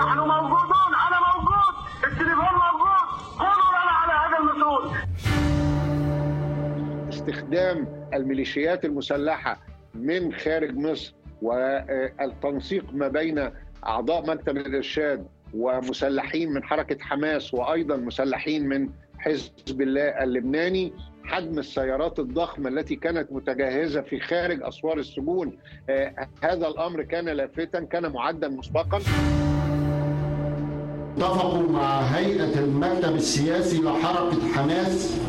نحن موجودون أنا موجود التليفون موجود على هذا استخدام الميليشيات المسلحة من خارج مصر والتنسيق ما بين أعضاء مكتب الإرشاد ومسلحين من حركة حماس وأيضا مسلحين من حزب الله اللبناني حجم السيارات الضخمة التي كانت متجهزة في خارج أسوار السجون آه، هذا الأمر كان لافتا كان معدا مسبقا. اتفقوا مع هيئة المكتب السياسي لحركة حماس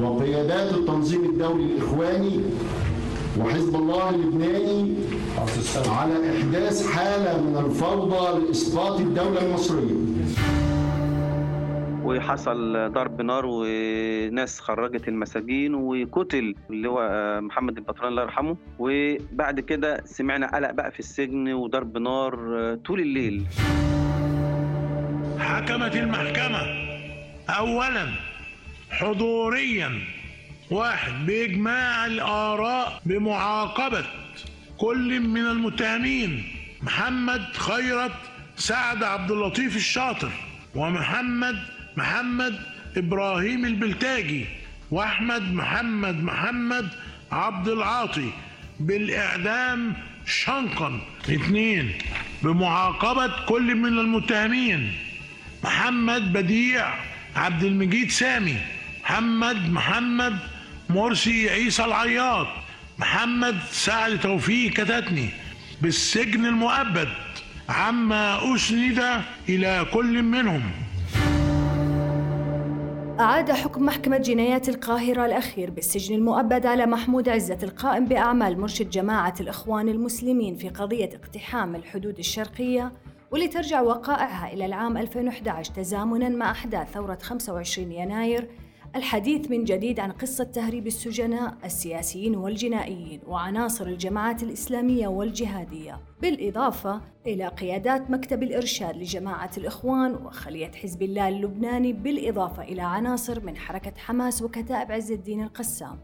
وقيادات التنظيم الدولي الإخواني وحزب الله اللبناني على إحداث حالة من الفوضى لإسقاط الدولة المصرية. وحصل ضرب نار وناس خرجت المساجين وقتل اللي هو محمد البطران الله يرحمه. وبعد كده سمعنا قلق بقى في السجن وضرب نار طول الليل. حكمت المحكمة. أولا حضوريا. واحد بإجماع الآراء بمعاقبة كل من المتهمين. محمد خيرت سعد عبد اللطيف الشاطر ومحمد محمد إبراهيم البلتاجي وأحمد محمد محمد عبد العاطي بالإعدام شنقا. اثنين بمعاقبة كل من المتهمين. محمد بديع عبد المجيد سامي محمد محمد مرسي عيسى العياط محمد سعد توفيق كتتني بالسجن المؤبد عما أسند إلى كل منهم. أعاد حكم محكمة جنايات القاهرة الأخير بالسجن المؤبد على محمود عزة القائم بأعمال مرشد جماعة الإخوان المسلمين في قضية اقتحام الحدود الشرقية واللي ترجع وقائعها إلى العام 2011 تزامناً مع أحداث ثورة 25 يناير الحديث من جديد عن قصة تهريب السجناء السياسيين والجنائيين وعناصر الجماعات الإسلامية والجهادية بالإضافة إلى قيادات مكتب الإرشاد لجماعة الإخوان وخلية حزب الله اللبناني بالإضافة إلى عناصر من حركة حماس وكتائب عز الدين القسام.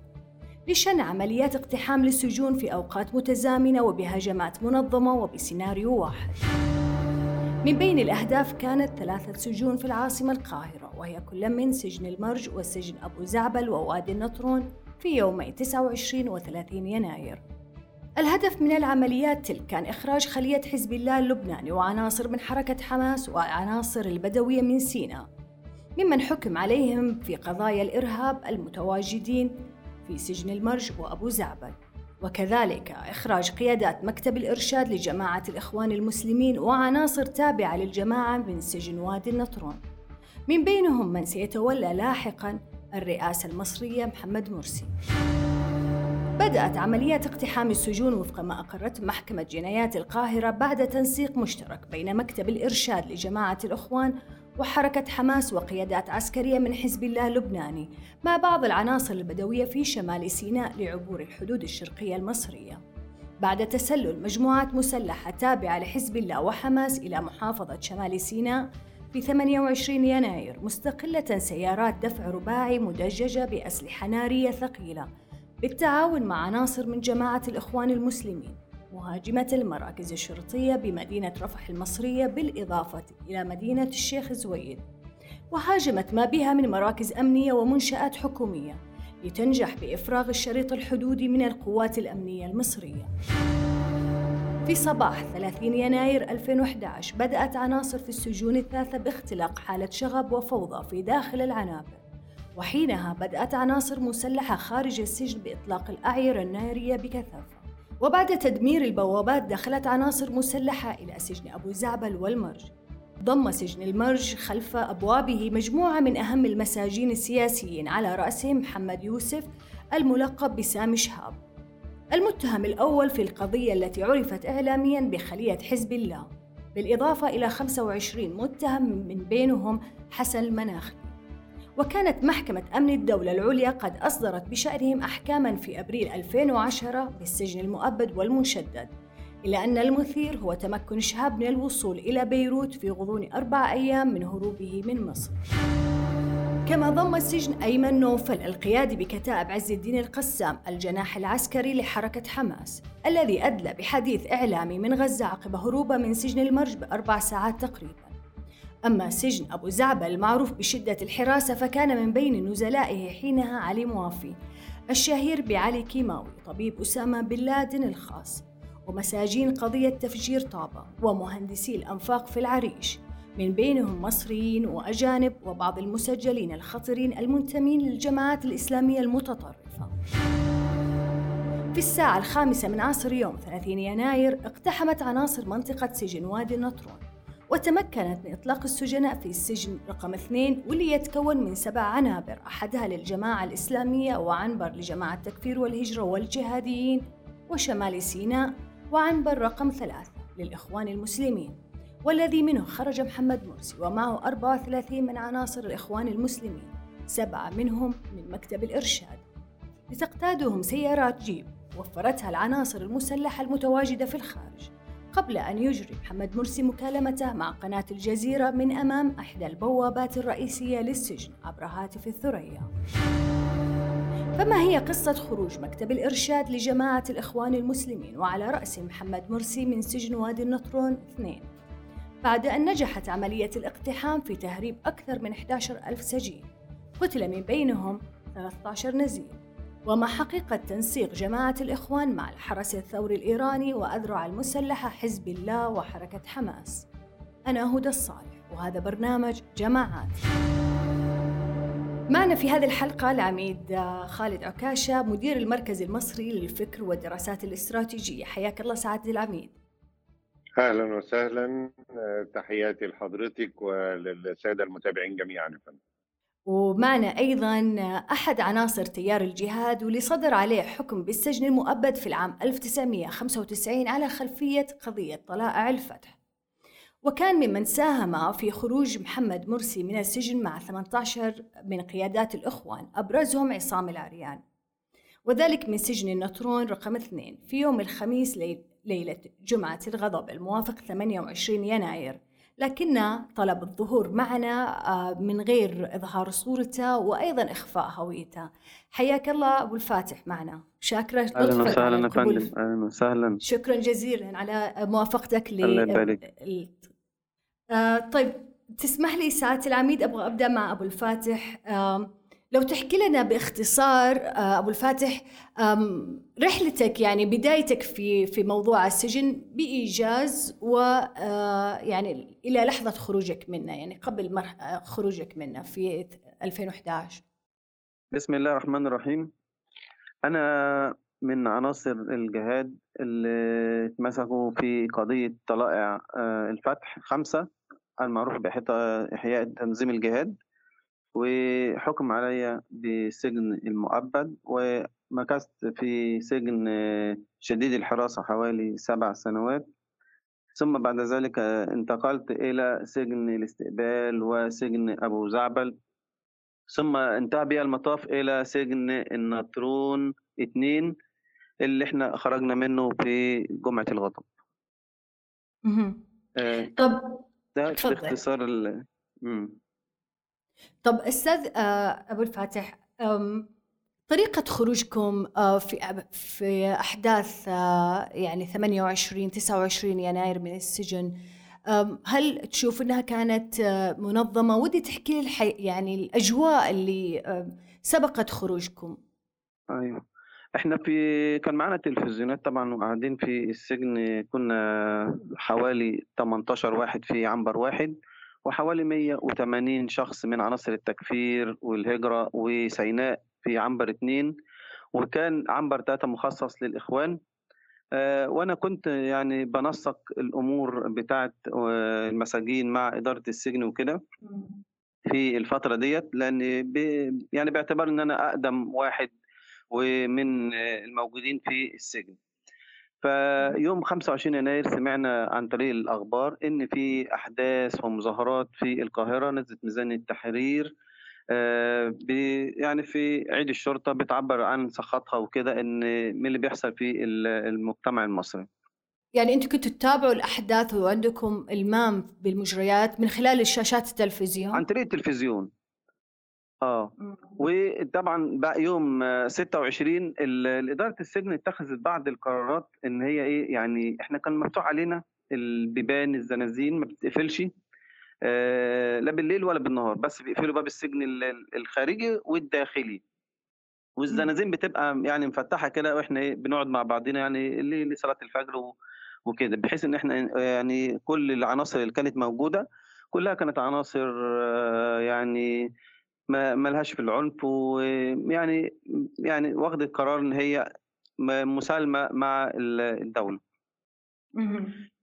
لشن عمليات اقتحام للسجون في أوقات متزامنة وبهجمات منظمة وبسيناريو واحد. من بين الأهداف كانت ثلاثة سجون في العاصمة القاهرة وهي كل من سجن المرج وسجن أبو زعبل ووادي النطرون في يومي 29 و 30 يناير. الهدف من العمليات تلك كان إخراج خلية حزب الله اللبناني وعناصر من حركة حماس وعناصر البدوية من سيناء ممن حكم عليهم في قضايا الإرهاب المتواجدين في سجن المرج وأبو زعبل. وكذلك إخراج قيادات مكتب الإرشاد لجماعة الإخوان المسلمين وعناصر تابعة للجماعة من سجن وادي النطرون. من بينهم من سيتولى لاحقا الرئاسة المصرية محمد مرسي. بدأت عمليات اقتحام السجون وفق ما أقرت محكمة جنايات القاهرة بعد تنسيق مشترك بين مكتب الإرشاد لجماعة الإخوان وحركة حماس وقيادات عسكرية من حزب الله اللبناني مع بعض العناصر البدوية في شمال سيناء لعبور الحدود الشرقية المصرية. بعد تسلل مجموعات مسلحة تابعة لحزب الله وحماس إلى محافظة شمال سيناء في 28 يناير مستقلة سيارات دفع رباعي مدججة بأسلحة نارية ثقيلة بالتعاون مع عناصر من جماعة الإخوان المسلمين. مهاجمة المراكز الشرطية بمدينة رفح المصرية بالإضافة إلى مدينة الشيخ زويد. وهاجمت ما بها من مراكز أمنية ومنشآت حكومية لتنجح بإفراغ الشريط الحدودي من القوات الأمنية المصرية. في صباح 30 يناير 2011 بدأت عناصر في السجون الثلاثة باختلاق حالة شغب وفوضى في داخل العنابر. وحينها بدأت عناصر مسلحة خارج السجن بإطلاق الأعيرة النارية بكثافة. وبعد تدمير البوابات دخلت عناصر مسلحة إلى سجن أبو زعبل والمرج. ضم سجن المرج خلف أبوابه مجموعة من أهم المساجين السياسيين على رأسهم محمد يوسف الملقب بسامي شهاب. المتهم الأول في القضية التي عرفت إعلامياً بخلية حزب الله. بالإضافة إلى 25 متهم من بينهم حسن المناخي وكانت محكمة أمن الدولة العليا قد أصدرت بشأنهم أحكاماً في أبريل 2010 بالسجن المؤبد والمشدد إلا أن المثير هو تمكن شهاب من الوصول إلى بيروت في غضون أربع أيام من هروبه من مصر. كما ضم السجن أيمن نوفل القيادي بكتائب عز الدين القسام الجناح العسكري لحركة حماس الذي أدلى بحديث إعلامي من غزة عقب هروبه من سجن المرج بأربع ساعات تقريبا. أما سجن أبو زعبل المعروف بشدة الحراسة فكان من بين نزلائه حينها علي موافي الشهير بعلي كيماوي طبيب أسامة بن لادن الخاص ومساجين قضية تفجير طابة ومهندسي الأنفاق في العريش من بينهم مصريين وأجانب وبعض المسجلين الخطرين المنتمين للجماعات الإسلامية المتطرفة. في الساعة الخامسة من عصر يوم 30 يناير اقتحمت عناصر منطقة سجن وادي النطرون. وتمكنت من إطلاق السجناء في السجن رقم اثنين واللي يتكون من سبع عنابر أحدها للجماعة الإسلامية وعنبر لجماعة التكفير والهجرة والجهاديين وشمال سيناء وعنبر رقم ثلاثة للإخوان المسلمين. والذي منه خرج محمد مرسي ومعه 34 من عناصر الإخوان المسلمين سبعة منهم من مكتب الإرشاد. لتقتادهم سيارات جيب وفرتها العناصر المسلحة المتواجدة في الخارج. قبل أن يجري محمد مرسي مكالمته مع قناة الجزيرة من أمام إحدى البوابات الرئيسية للسجن عبر هاتف الثريا. فما هي قصة خروج مكتب الإرشاد لجماعة الإخوان المسلمين وعلى رأس محمد مرسي من سجن وادي النطرون اثنين؟ بعد أن نجحت عملية الاقتحام في تهريب أكثر من 11 ألف سجين قتل من بينهم 13 نزيل. وما حقيقة تنسيق جماعة الإخوان مع الحرس الثوري الإيراني وأذرع المسلحة حزب الله وحركة حماس. أنا هدى الصالح وهذا برنامج جماعات. معنا في هذه الحلقة العميد خالد عكاشة مدير المركز المصري للفكر والدراسات الاستراتيجية. حياك الله سعادة العميد. أهلا وسهلا. تحياتي لحضرتك وللسادة المتابعين جميعا. ومعنا أيضا أحد عناصر تيار الجهاد واللي صدر عليه حكم بالسجن المؤبد في العام 1995 على خلفية قضية طلائع الفتح. وكان ممن ساهم في خروج محمد مرسي من السجن مع 18 من قيادات الإخوان أبرزهم عصام العريان وذلك من سجن النطرون رقم اثنين في يوم الخميس ليلة جمعة الغضب الموافق 28 يناير. لكن طلب الظهور معنا آه، من غير إظهار صورته وأيضا إخفاء هويته. حياك الله أبو الفاتح معنا. شاكرة أهلا وسهلا فندم. أهلا وسهلا. شكرا جزيلا على موافقتك ل آه طيب تسمح لي سعادة العميد أبغى أبدأ مع أبو الفاتح. لو تحكي لنا باختصار آه أبو الفاتح رحلتك يعني بدايتك في في موضوع السجن بإيجاز ويعني إلى لحظة خروجك منه يعني قبل خروجك منه في 2011 بسم الله الرحمن الرحيم. أنا من عناصر الجهاد اللي اتمسكوا في قضية طلائع الفتح خمسة المعروف بإحياء تنظيم الجهاد. وحكم علي بسجن المؤبد ومكثت في سجن شديد الحراسة حوالي سبع سنوات. ثم بعد ذلك انتقلت إلى سجن الاستقبال وسجن أبو زعبل. ثم انتهى بي المطاف إلى سجن النطرون اتنين اللي إحنا خرجنا منه في جمعة الغضب. آه طب ده باختصار ال... طب أستاذ أبو الفاتح طريقة خروجكم في في أحداث يعني 28 29 يناير من السجن هل تشوف إنها كانت منظمة؟ ودي تحكي لي الحي... يعني الأجواء اللي سبقت خروجكم. أيوه إحنا في كان معانا تلفزيونات طبعا وقاعدين في السجن كنا حوالي 18 واحد في عنبر واحد وحوالي 180 شخص من عناصر التكفير والهجرة وسيناء في عنبر اتنين وكان عنبر تلاتة مخصص للإخوان. آه وأنا كنت يعني بنسق الأمور بتاعة المساجين مع إدارة السجن وكده في الفترة ديت لأن يعني باعتبار إن أنا أقدم واحد ومن الموجودين في السجن. فيوم 25 يناير سمعنا عن طريق الأخبار إن في أحداث ومظاهرات في القاهرة نزلت ميزان التحرير يعني في عيد الشرطة بتعبر عن سخطها وكده إن من اللي بيحصل في المجتمع المصري. يعني أنتم كنتوا تتابعوا الأحداث وعندكم إلمام بالمجريات من خلال الشاشات التلفزيون؟ عن طريق التلفزيون. آه. وطبعا بقى يوم آه، 26 ال- اداره السجن اتخذت بعض القرارات إن هي إيه يعني إحنا كان مفتوح علينا البيبان الزنازين ما بتقفلش آه، لا بالليل ولا بالنهار بس بيقفلوا باب السجن ال- ال- الخارجي والداخلي. والزنازين بتبقى يعني مفتحة كده وإحنا إيه بنقعد مع بعضنا يعني اللي لصلاة الفجر وكده بحيث إن إحنا يعني كل العناصر اللي كانت موجودة كلها كانت عناصر آه، يعني ما ملهاش في العنف ويعني يعني واخدة قرار إن هي مسالمة مع ال- الدولة.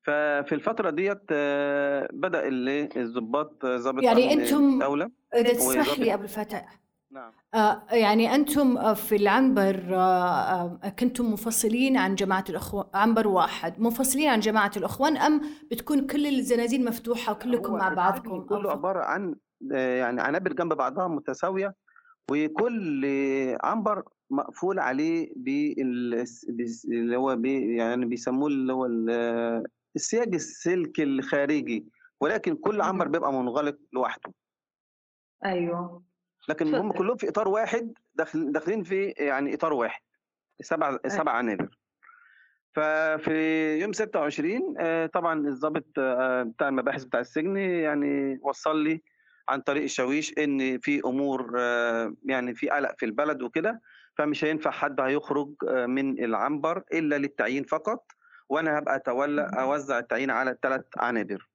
ففي الفترة ديت آه، بدأ ال- الضباط ضابط يعني أمن أنتم- الدولة إذا تسمح لي أبو الفتح نعم. آه، يعني أنتم آه، في العنبر آه، كنتم منفصلين عن جماعة الأخوان عنبر واحد منفصلين عن جماعة الأخوان أم بتكون كل الزنازين مفتوحة وكلكم هو مع بعضكم؟ كله عبارة عن يعني عنابر جنب بعضها متساوية وكل عنبر مقفول عليه بال اللي هو بي يعني بيسموه اللي هو ال- السياج السلك الخارجي ولكن كل عنبر بيبقى منغلق لوحده. أيوه. لكن هم. كلهم في إطار واحد داخل داخلين في يعني إطار واحد سبع سبع عنابر. ففي يوم 26 آه، طبعا الضابط آه، بتاع المباحث بتاع السجن يعني وصل لي عن طريق الشاويش إن في أمور آه، يعني في قلق في البلد وكده فمش هينفع حد هيخرج آه، من العنبر إلا للتعيين فقط وأنا هبقى أتولى أوزع التعيين على الثلاث عنابر.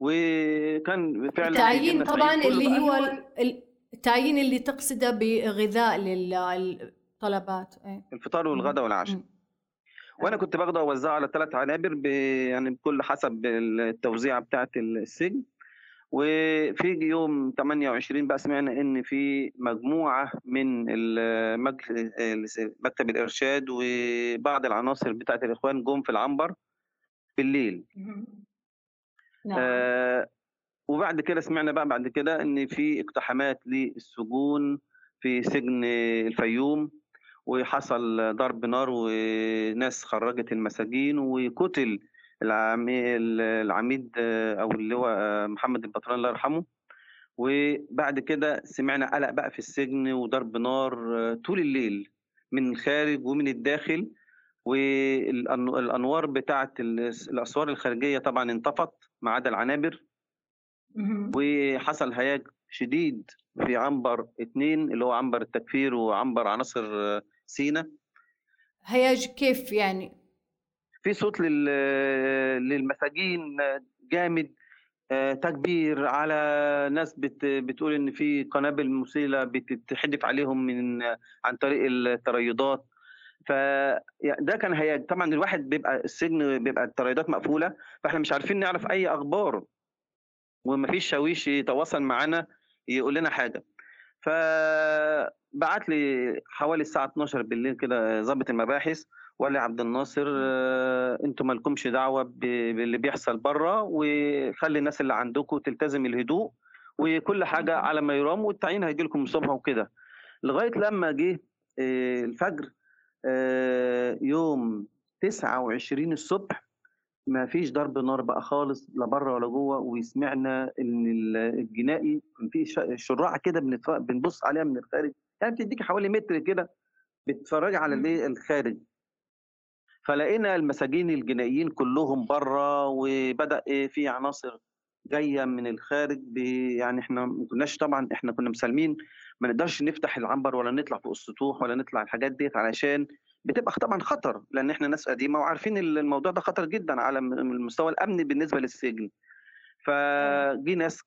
وكان فعلا التعيين طبعا اللي هو ال- التعيين اللي تقصده بغذاء للطلبات إيه. الفطار والغداء والعشاء. وأنا كنت باخده أوزعه على ثلاث عنابر ب... يعني بكل حسب التوزيعه بتاعه السجن وفي يوم 28 بقى سمعنا إن في مجموعة من مكتب الإرشاد وبعض العناصر بتاعة الإخوان جم في العنبر بالليل مهم. نعم آه وبعد كده سمعنا بقى بعد كده إن في اقتحامات للسجون في سجن الفيوم وحصل ضرب نار وناس خرجت المساجين وقتل العمي- العميد آه، أو اللي هو آه، محمد البطران الله يرحمه. وبعد كده سمعنا قلق بقى في السجن وضرب نار آه، طول الليل من الخارج ومن الداخل. والانوار بتاعه الأسوار الخارجية طبعا انطفت ما عدا العنابر. وحصل هياج شديد في عنبر اتنين اللي هو عنبر التكفير وعنبر عناصر سينا. هياج كيف يعني؟ في صوت لل- للمساجين جامد آه، تكبير على ناس بت بتقول إن في قنابل مسيله بتتحدف عليهم من عن طريق التريضات ف يعني ده كان هياج. طبعا الواحد بيبقى السجن بيبقى التريضات مقفولة فإحنا مش عارفين نعرف أي أخبار. ومفيش شاويش يتواصل معانا يقول لنا حاجة. فبعت لي حوالي الساعة 12 بالليل كده ضابط المباحث. لي عبد الناصر آه، أنتوا مالكمش دعوة باللي بيحصل بره وخلي الناس اللي عندكم تلتزم الهدوء وكل حاجة على ما يرام والتعيين هيجي لكم الصبح وكده. لغاية لما جه آه، الفجر آه، يوم 29 الصبح ما فيش ضرب نار بقى خالص لا بره ولا جوه وسمعنا إن ال- الجنائي كان في شراعه كده بنبص عليها من الخارج يعني بتديك حوالي متر كده بتتفرجي على الإيه الخارج. فلقينا المساجين الجنائيين كلهم بره وبدأ في عناصر جاية من الخارج يعني إحنا ما كناش طبعا إحنا كنا مسالمين ما نقدرش نفتح العنبر ولا نطلع فوق السطوح ولا نطلع الحاجات ديت علشان بتبقى طبعا خطر لأن إحنا ناس قديمة وعارفين ال- الموضوع ده خطر جدا على المستوى الامني بالنسبة للسجن. فجي ناس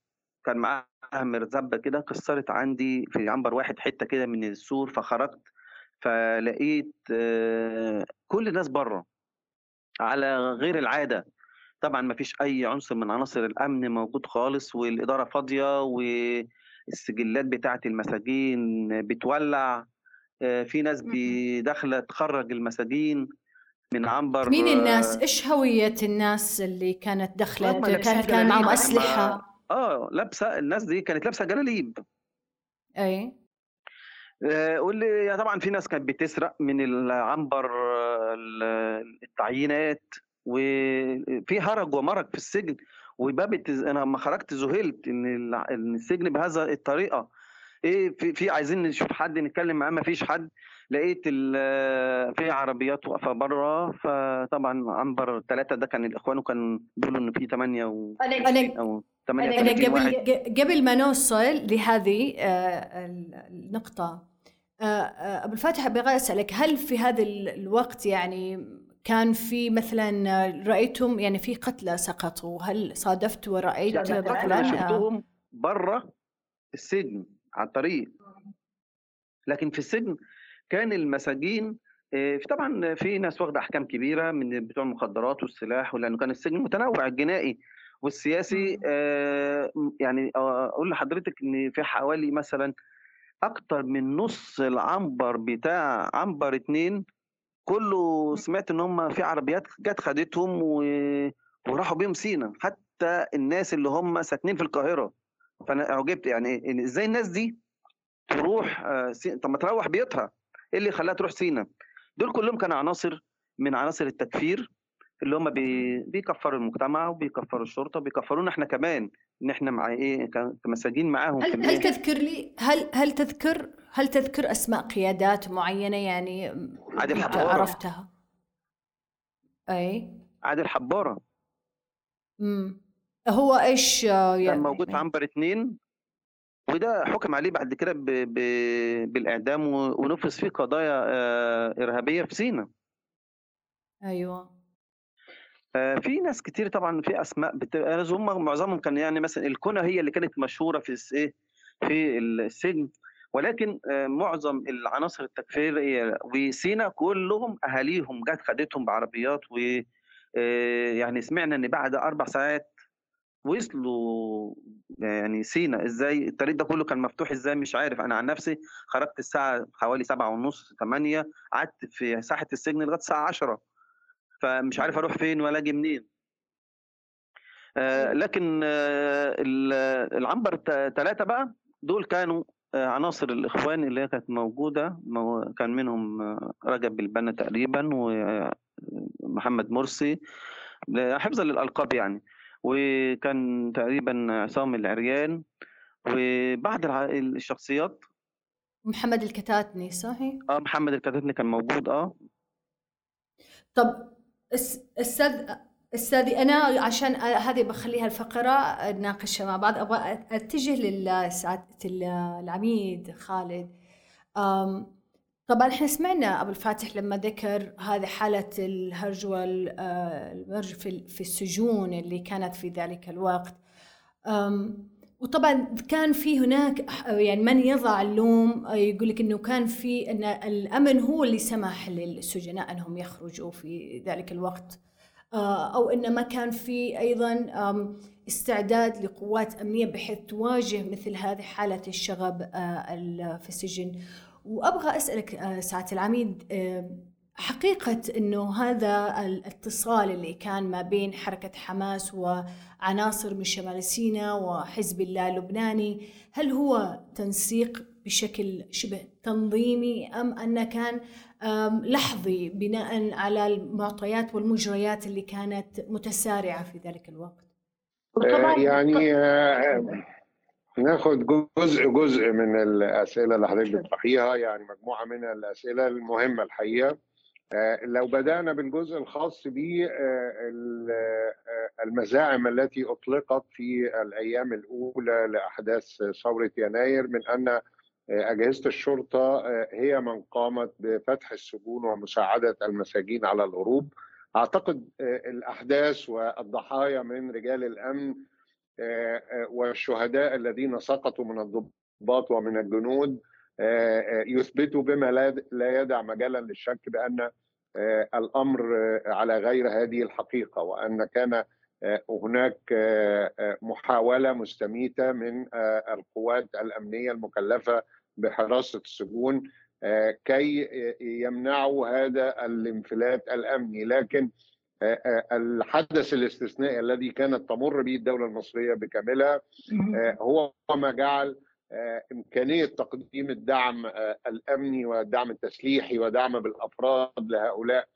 كان معاها مرزبة كده كسرت عندي في عنبر واحد حتة كده من السور فخرجت فلقيت آه، كل الناس بره على غير العادة. طبعا ما فيش أي عنصر من عناصر الأمن موجود خالص والإدارة فاضية والسجلات بتاعة المساجين بتولع آه، في ناس بي- داخله تخرج المساجين من عنبر مين الناس؟ آه، إيش هوية الناس اللي كانت دخلت كانت كان معهم. أسلحة؟ آه لابسة الناس دي كانت لابسة جلاليب. أي. آه، واللي يعني طبعا في ناس كانت بتسرق من العنبر آه، ال- التعيينات وفي هرج ومرج في السجن وباب. أنا لما خرجت ذهلت إن السجن بهذا الطريقة. إيه في, في عايزين نشوف حد نتكلم معاه ما فيش حد. لقيت ال- في عربيات واقفة بره فطبعا عنبر ثلاثة ده كان الإخوان وكان بيقولوا إن في ثمانيه و... أو 38 واحد. قبل قبل ما نوصل لهذه آه، آه، آه، أبو الفاتح أبغى أسألك هل في هذا ال- الوقت يعني كان في مثلا آه، رأيتم يعني في قتلى سقطوا؟ هل صادفت القتلى مثلا آه، شفتهم بره السجن على الطريق لكن في السجن كان المساجين في طبعا في ناس واخدة أحكام كبيرة من بتوع المخدرات والسلاح ولأنه كان السجن متنوع الجنائي والسياسي يعني أقول لحضرتك إن في حوالي مثلا أكتر من نص العنبر بتاع عنبر اتنين كله سمعت إن هم في عربيات جت خدتهم و... وراحوا بيهم سينا. حتى الناس اللي هم ساكنين في القاهرة. فأنا أعجبت يعني إزاي الناس دي تروح آه، سي... طب ما تروح بيوتها. إيه اللي خلاها تروح سينا؟ دول كلهم كانوا عناصر من عناصر التكفير اللي هم بي... بيكفروا المجتمع وبيكفروا الشرطة وبيكفرونا إحنا كمان. إن إحنا مع إيه كمساجين معاهم هل هل؟ تذكر لي هل هل تذكر هل تذكر أسماء قيادات معينة يعني عادل حبارة. عرفتها أي عادل حباره مم. هو إيش آه، كان يعني موجود في عنبر اتنين وده حكم عليه بعد كده ب... ب... بالإعدام. ونفذ فيه قضايا آه، إرهابية في سينا أيوه آه، في ناس كتير طبعا في أسماء بت... هم معظمهم كان يعني مثلا الكنى هي اللي كانت مشهورة في إيه في السجن. ولكن آه، معظم العناصر التكفيرية وسينا كلهم أهاليهم جت خدتهم بعربيات و آه، يعني سمعنا إن بعد أربع ساعات وصلوا يعني سينا. إزاي؟ الطريق ده كله كان مفتوح إزاي؟ مش عارف. أنا عن نفسي خرجت الساعة حوالي سبعة ونص ثمانية قعدت في ساحة السجن لغاية الساعة 10 فمش عارف أروح فين ولا أجي منين. آه لكن آه ال- العنبر ثلاثة بقى دول كانوا آه عناصر الإخوان اللي كانت موجودة مو- كان منهم رجب بالبنا تقريبا ومحمد مرسي حفظا للألقاب يعني. وكان تقريبا عصام العريان وبعض الشخصيات. محمد الكتاتني صحيح؟ آه محمد الكتاتني كان موجود آه. طب أستاذ استاذي أنا عشان هذه بخليها الفقرة نناقشها مع بعض. أبغى أتجه لسعاده العميد خالد. طبعا إحنا سمعنا أبو الفاتح لما ذكر هذه حالة الهرج والمرج في في السجون اللي كانت في ذلك الوقت. وطبعا كان في هناك يعني من يضع اللوم يقول لك إنه كان في إن الأمن هو اللي سمح للسجناء أنهم يخرجوا في ذلك الوقت. آه، أو إن ما كان في أيضا استعداد لقوات أمنية بحيث تواجه مثل هذه حالة الشغب آه، في السجن. وأبغى أسألك آه، سعاده العميد حقيقة إنه هذا الاتصال اللي كان ما بين حركة حماس وعناصر من شمال سيناء وحزب الله اللبناني هل هو تنسيق بشكل شبه تنظيمي أم أنه كان لحظي بناء على المعطيات والمجريات اللي كانت متسارعة في ذلك الوقت؟ آه، يعني آه، ناخد جزء جزء من الأسئلة اللي حضرتك بتطرحيها يعني مجموعة من الأسئلة المهمة الحقيقة. آه، لو بدأنا بالجزء الخاص بالمزاعم التي أطلقت في الأيام الأولى لأحداث ثورة يناير من أن أجهزة الشرطة هي من قامت بفتح السجون ومساعدة المساجين على الهروب. أعتقد الأحداث والضحايا من رجال الأمن والشهداء الذين سقطوا من الضباط ومن الجنود يثبتوا بما لا يدع مجالا للشك بأن الأمر على غير هذه الحقيقة وأن كان هناك محاولة مستميتة من القوات الأمنية المكلفة بحراسة السجون كي يمنعوا هذا الانفلات الأمني. لكن الحدث الاستثنائي الذي كانت تمر به الدولة المصرية بكاملها هو ما جعل إمكانية تقديم الدعم الأمني والدعم التسليحي ودعم بالأفراد لهؤلاء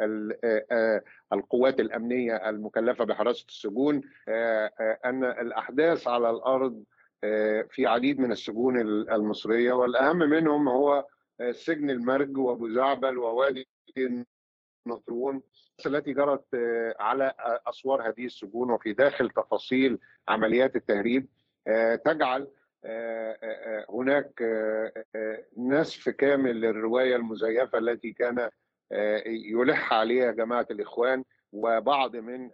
القوات القوات الأمنية المكلفة بحراسة السجون. أن الأحداث على الأرض في عديد من السجون المصرية والأهم منهم هو سجن المرج وأبو زعبل ووادي النطرون التي جرت على أسوار هذه السجون وفي داخل تفاصيل عمليات التهريب. تجعل هناك نسف كامل للرواية المزيفة التي كان يلح عليها جماعة الإخوان وبعض من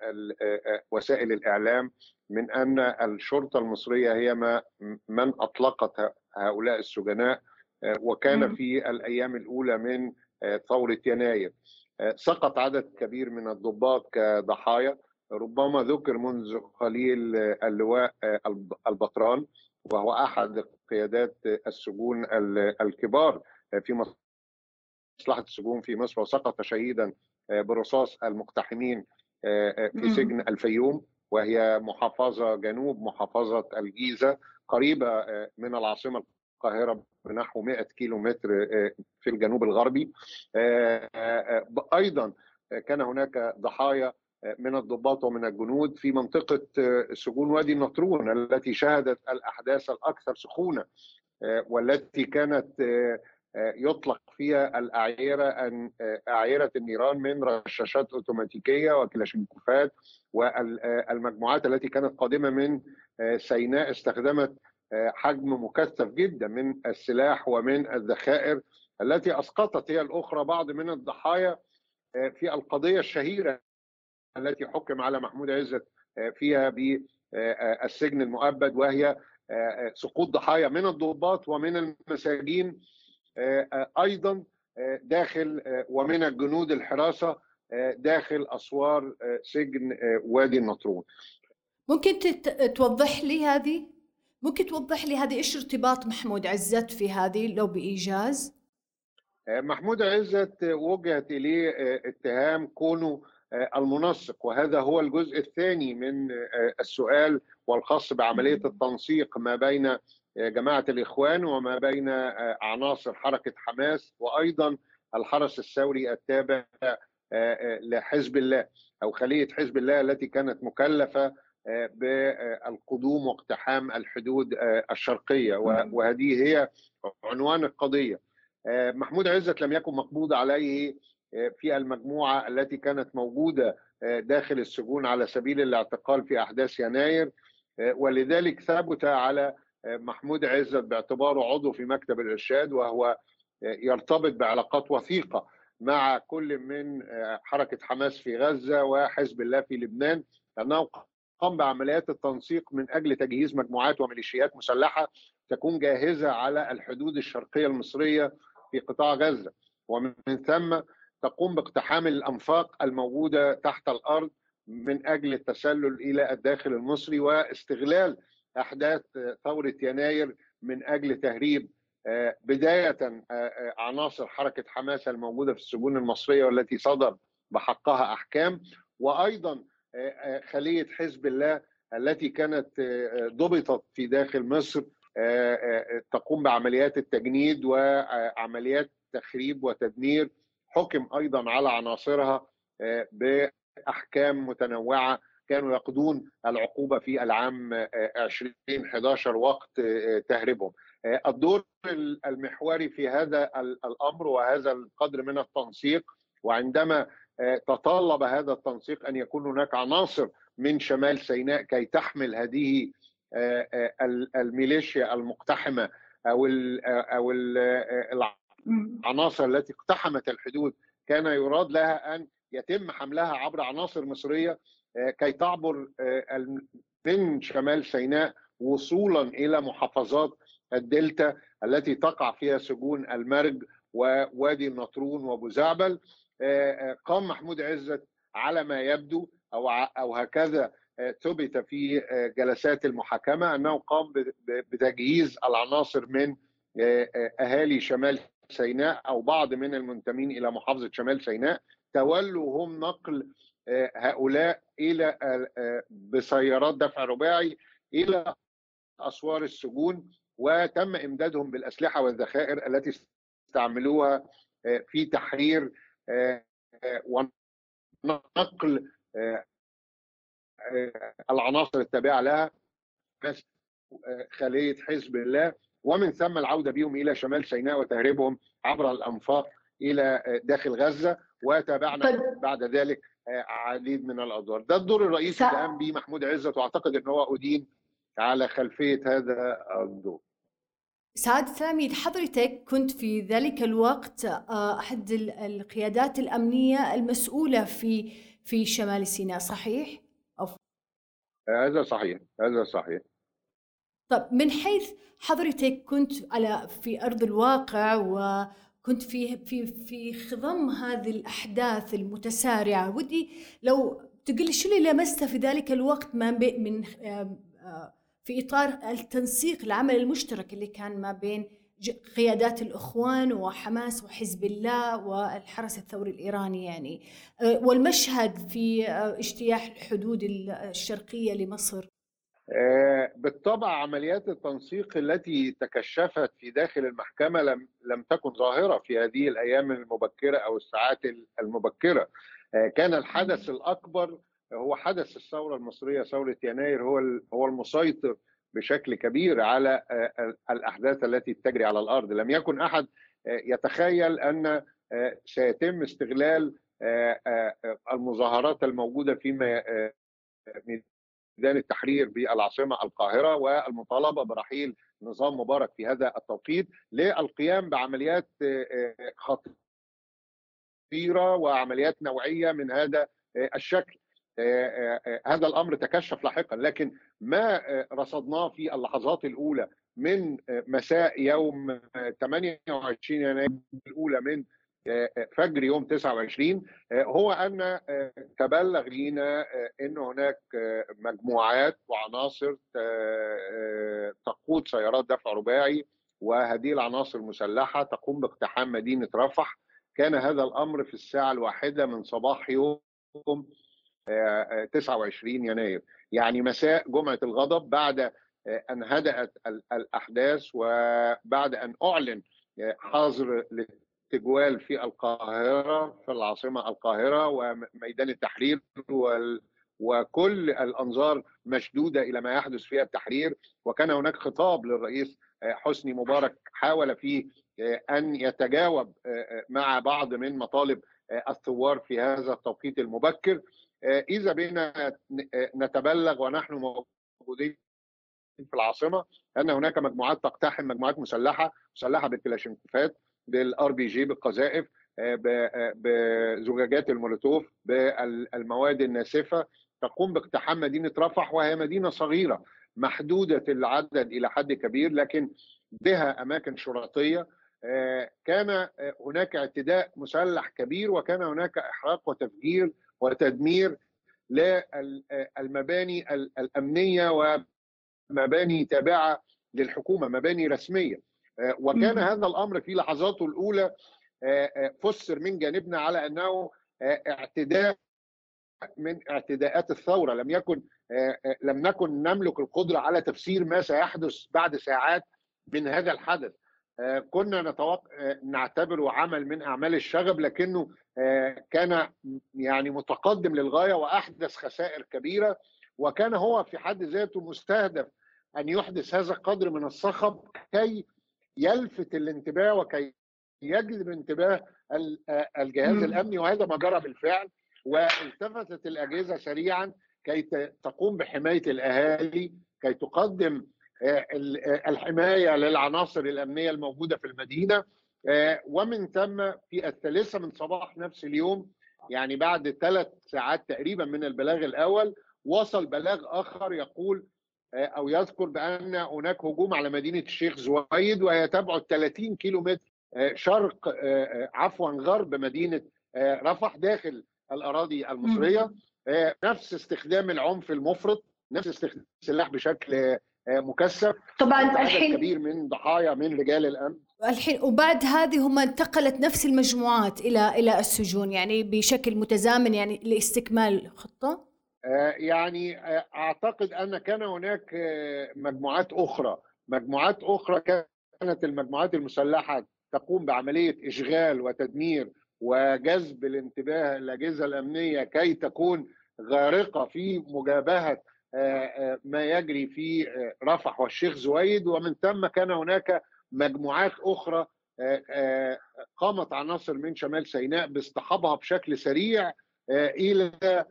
وسائل الإعلام من أن الشرطة المصرية هي ما من أطلقت هؤلاء السجناء وكان في الأيام الأولى من ثورة يناير. سقط عدد كبير من الضباط كضحايا ربما ذكر منذ قليل اللواء البطران. وهو أحد قيادات السجون الكبار في مصلحة السجون في مصر وسقط شهيدا برصاص المقتحمين في سجن الفيوم وهي محافظة جنوب محافظة الجيزة قريبة من العاصمة القاهرة بنحو 100 كيلو متر في الجنوب الغربي أيضا كان هناك ضحايا من الضباط ومن الجنود في منطقة سجون وادي النطرون التي شهدت الأحداث الأكثر سخونة والتي كانت يطلق فيها الأعيرة أن أعيرة النيران من رشاشات أوتوماتيكية وكلاشينكوفات والمجموعات التي كانت قادمة من سيناء استخدمت حجم مكثف جدا من السلاح ومن الذخائر التي أسقطت هي الأخرى بعض من الضحايا في القضية الشهيرة التي حكم على محمود عزت فيها بالسجن المؤبد وهي سقوط ضحايا من الضباط ومن المساجين أيضا داخل ومن الجنود الحراسة داخل أسوار سجن وادي النطرون. ممكن توضح لي هذه؟ ممكن توضح لي هذه إيش ارتباط محمود عزت في هذه لو بإيجاز؟ محمود عزت وجهت إليه اتهام كونه المنسق. وهذا هو الجزء الثاني من السؤال والخاص بعملية التنسيق ما بين جماعة الإخوان وما بين عناصر حركة حماس وأيضا الحرس الثوري التابع لحزب الله أو خلية حزب الله التي كانت مكلفة بالقدوم واقتحام الحدود الشرقية. وهذه هي عنوان القضية. محمود عزت لم يكن مقبوض عليه في المجموعة التي كانت موجودة داخل السجون على سبيل الاعتقال في أحداث يناير ولذلك ثبت على محمود عزت باعتباره عضو في مكتب الإرشاد وهو يرتبط بعلاقات وثيقة مع كل من حركة حماس في غزة وحزب الله في لبنان أنه قام بعمليات التنسيق من أجل تجهيز مجموعات وميليشيات مسلحة تكون جاهزة على الحدود الشرقية المصرية في قطاع غزة. ومن ثم تقوم باقتحام الأنفاق الموجودة تحت الأرض من أجل التسلل إلى الداخل المصري واستغلال أحداث ثورة يناير من أجل تهريب بداية عناصر حركة حماس الموجودة في السجون المصرية والتي صدر بحقها أحكام وأيضا خلية حزب الله التي كانت ضبطت في داخل مصر تقوم بعمليات التجنيد وعمليات تخريب وتدمير حكم أيضا على عناصرها بأحكام متنوعة كانوا يقضون العقوبة في العام 2011 وقت تهريبهم. الدور المحوري في هذا الأمر وهذا القدر من التنسيق وعندما تطلب هذا التنسيق أن يكون هناك عناصر من شمال سيناء كي تحمل هذه الميليشيا المقتحمة أو أو العناصر التي اقتحمت الحدود كان يراد لها أن يتم حملها عبر عناصر مصرية كي تعبر من شمال سيناء وصولا إلى محافظات الدلتا التي تقع فيها سجون المرج ووادي النطرون وأبو زعبل. قام محمود عزت على ما يبدو أو أو هكذا ثبت في جلسات المحاكمة أنه قام بتجهيز العناصر من أهالي شمال سيناء أو بعض من المنتمين إلى محافظة شمال سيناء تولوا هم نقل هؤلاء إلى بسيارات دفع رباعي إلى أسوار السجون وتم إمدادهم بالأسلحة والذخائر التي استعملوها في تحرير ونقل آه، آه، العناصر التابعة لها آه، خلية حزب الله. ومن ثم العودة بهم إلى شمال سيناء وتهريبهم عبر الأنفاق إلى آه، داخل غزة وتابعنا طيب. بعد ذلك آه، عديد من الأدوار ده الدور الرئيسي اللي قام به محمود عزت وأعتقد إن هو أدين على خلفية هذا الدور سعادة العميد حضرتك كنت في ذلك الوقت آه، أحد ال- القيادات الأمنية المسؤولة في في شمال سيناء صحيح؟ هذا صحيح هذا صحيح طب من حيث حضرتك كنت على في أرض الواقع وكنت في في في خضم هذه الأحداث المتسارعة ودي لو تقول شو اللي لمسته في ذلك الوقت ما من آه، في إطار التنسيق العمل المشترك اللي كان ما بين قيادات الإخوان وحماس وحزب الله والحرس الثوري الإيراني يعني. آه، والمشهد في آه، اجتياح الحدود الشرقية لمصر. بالطبع عمليات التنسيق التي تكشفت في داخل المحكمة لم لم تكن ظاهرة في هذه الأيام المبكرة أو الساعات المبكرة. آه، كان الحدث الأكبر هو حدث الثورة المصرية ثورة يناير هو هو المسيطر بشكل كبير على آه، الأحداث التي تجري على الأرض. لم يكن أحد آه، يتخيل أن آه، سيتم استغلال آه، آه، آه، المظاهرات الموجودة فيما آه، ميدان التحرير بالعاصمة القاهرة والمطالبة برحيل نظام مبارك في هذا التوقيت للقيام بعمليات آه، آه، خطيرة وعمليات نوعية من هذا آه، الشكل. هذا الأمر تكشف لاحقا لكن ما رصدناه في اللحظات الأولى من مساء يوم آه، 28 يناير الأولى من فجر يوم 29 آه، هو ان آه، تبلغ لينا آه، إن هناك مجموعات وعناصر تقود سيارات دفع رباعي وهذه العناصر مسلحه تقوم باقتحام مدينة رفح. كان هذا الأمر في الساعة الواحدة من صباح يوم آه، آه، 29 يناير. يعني مساء جمعة الغضب بعد أن هدأت ال- الأحداث وبعد أن أعلن حظر التجوال في القاهرة في العاصمة القاهرة وميدان التحرير وال وكل الأنظار مشدودة إلى ما يحدث في التحرير. وكان هناك خطاب للرئيس حسني مبارك حاول فيه أن يتجاوب مع بعض من مطالب الثوار في هذا التوقيت المبكر. إذا بنا نتبلغ ونحن موجودين في العاصمة أن هناك مجموعات تقتحم مجموعات مسلحة مسلحة بالكلاشينكوفات بالار بي جي بالقذائف آه، آه، بزجاجات المولوتوف بالمواد الناسفة تقوم باقتحام مدينة رفح وهي مدينة صغيرة محدودة العدد إلى حد كبير لكن بها أماكن شرطية. آه، كان هناك اعتداء مسلح كبير وكان هناك إحراق وتفجير وتدمير للمباني ال- الأمنية ومباني تابعة للحكومة مباني رسمية. وكان مم. هذا الأمر في لحظاته الأولى آه، آه، فسر من جانبنا على أنه آه، اعتداء من اعتداءات الثورة. لم يكن آه، آه، لم نكن نملك القدرة على تفسير ما سيحدث بعد ساعات من هذا الحدث. آه، كنا نتوقع آه، نعتبره عمل من أعمال الشغب لكنه آه، كان يعني متقدم للغاية وأحدث خسائر كبيرة. وكان هو في حد ذاته مستهدف أن يحدث هذا القدر من الصخب كي يلفت الانتباه وكي يجذب انتباه آه، الجهاز. الأمني وهذا ما جرى بالفعل والتفتت الأجهزة سريعا كي تقوم بحماية الأهالي كي تقدم آه، آه، الحماية للعناصر الأمنية الموجودة في المدينة ومن ثم في الثالثه من صباح نفس اليوم يعني بعد ثلاث ساعات تقريبا من البلاغ الأول وصل بلاغ آخر يقول أو يذكر بأن هناك هجوم على مدينة الشيخ زويد وهي تبعد 30 كيلو متر آه، شرق آه، آه، عفوا غرب مدينة آه، رفح داخل الأراضي المصرية. آه، نفس استخدام العنف المفرط نفس استخدام السلاح بشكل آه، مكثف. طبعا الحين كبير من ضحايا من رجال الأمن. الحين وبعد هذه هم انتقلت نفس المجموعات إلى إلى السجون يعني بشكل متزامن يعني لاستكمال الخطه آه، يعني آه، أعتقد أن كان هناك آه، مجموعات أخرى. مجموعات أخرى كانت المجموعات المسلحة تقوم بعملية إشغال وتدمير وجذب الانتباه الأجهزة الأمنية كي تكون غارقة في مجابهة آه، آه، ما يجري في آه، رفح. والشيخ زويد ومن ثم كان هناك مجموعات أخرى آه، آه، قامت عناصر من شمال سيناء باصطحابها بشكل سريع آه، إلى آه،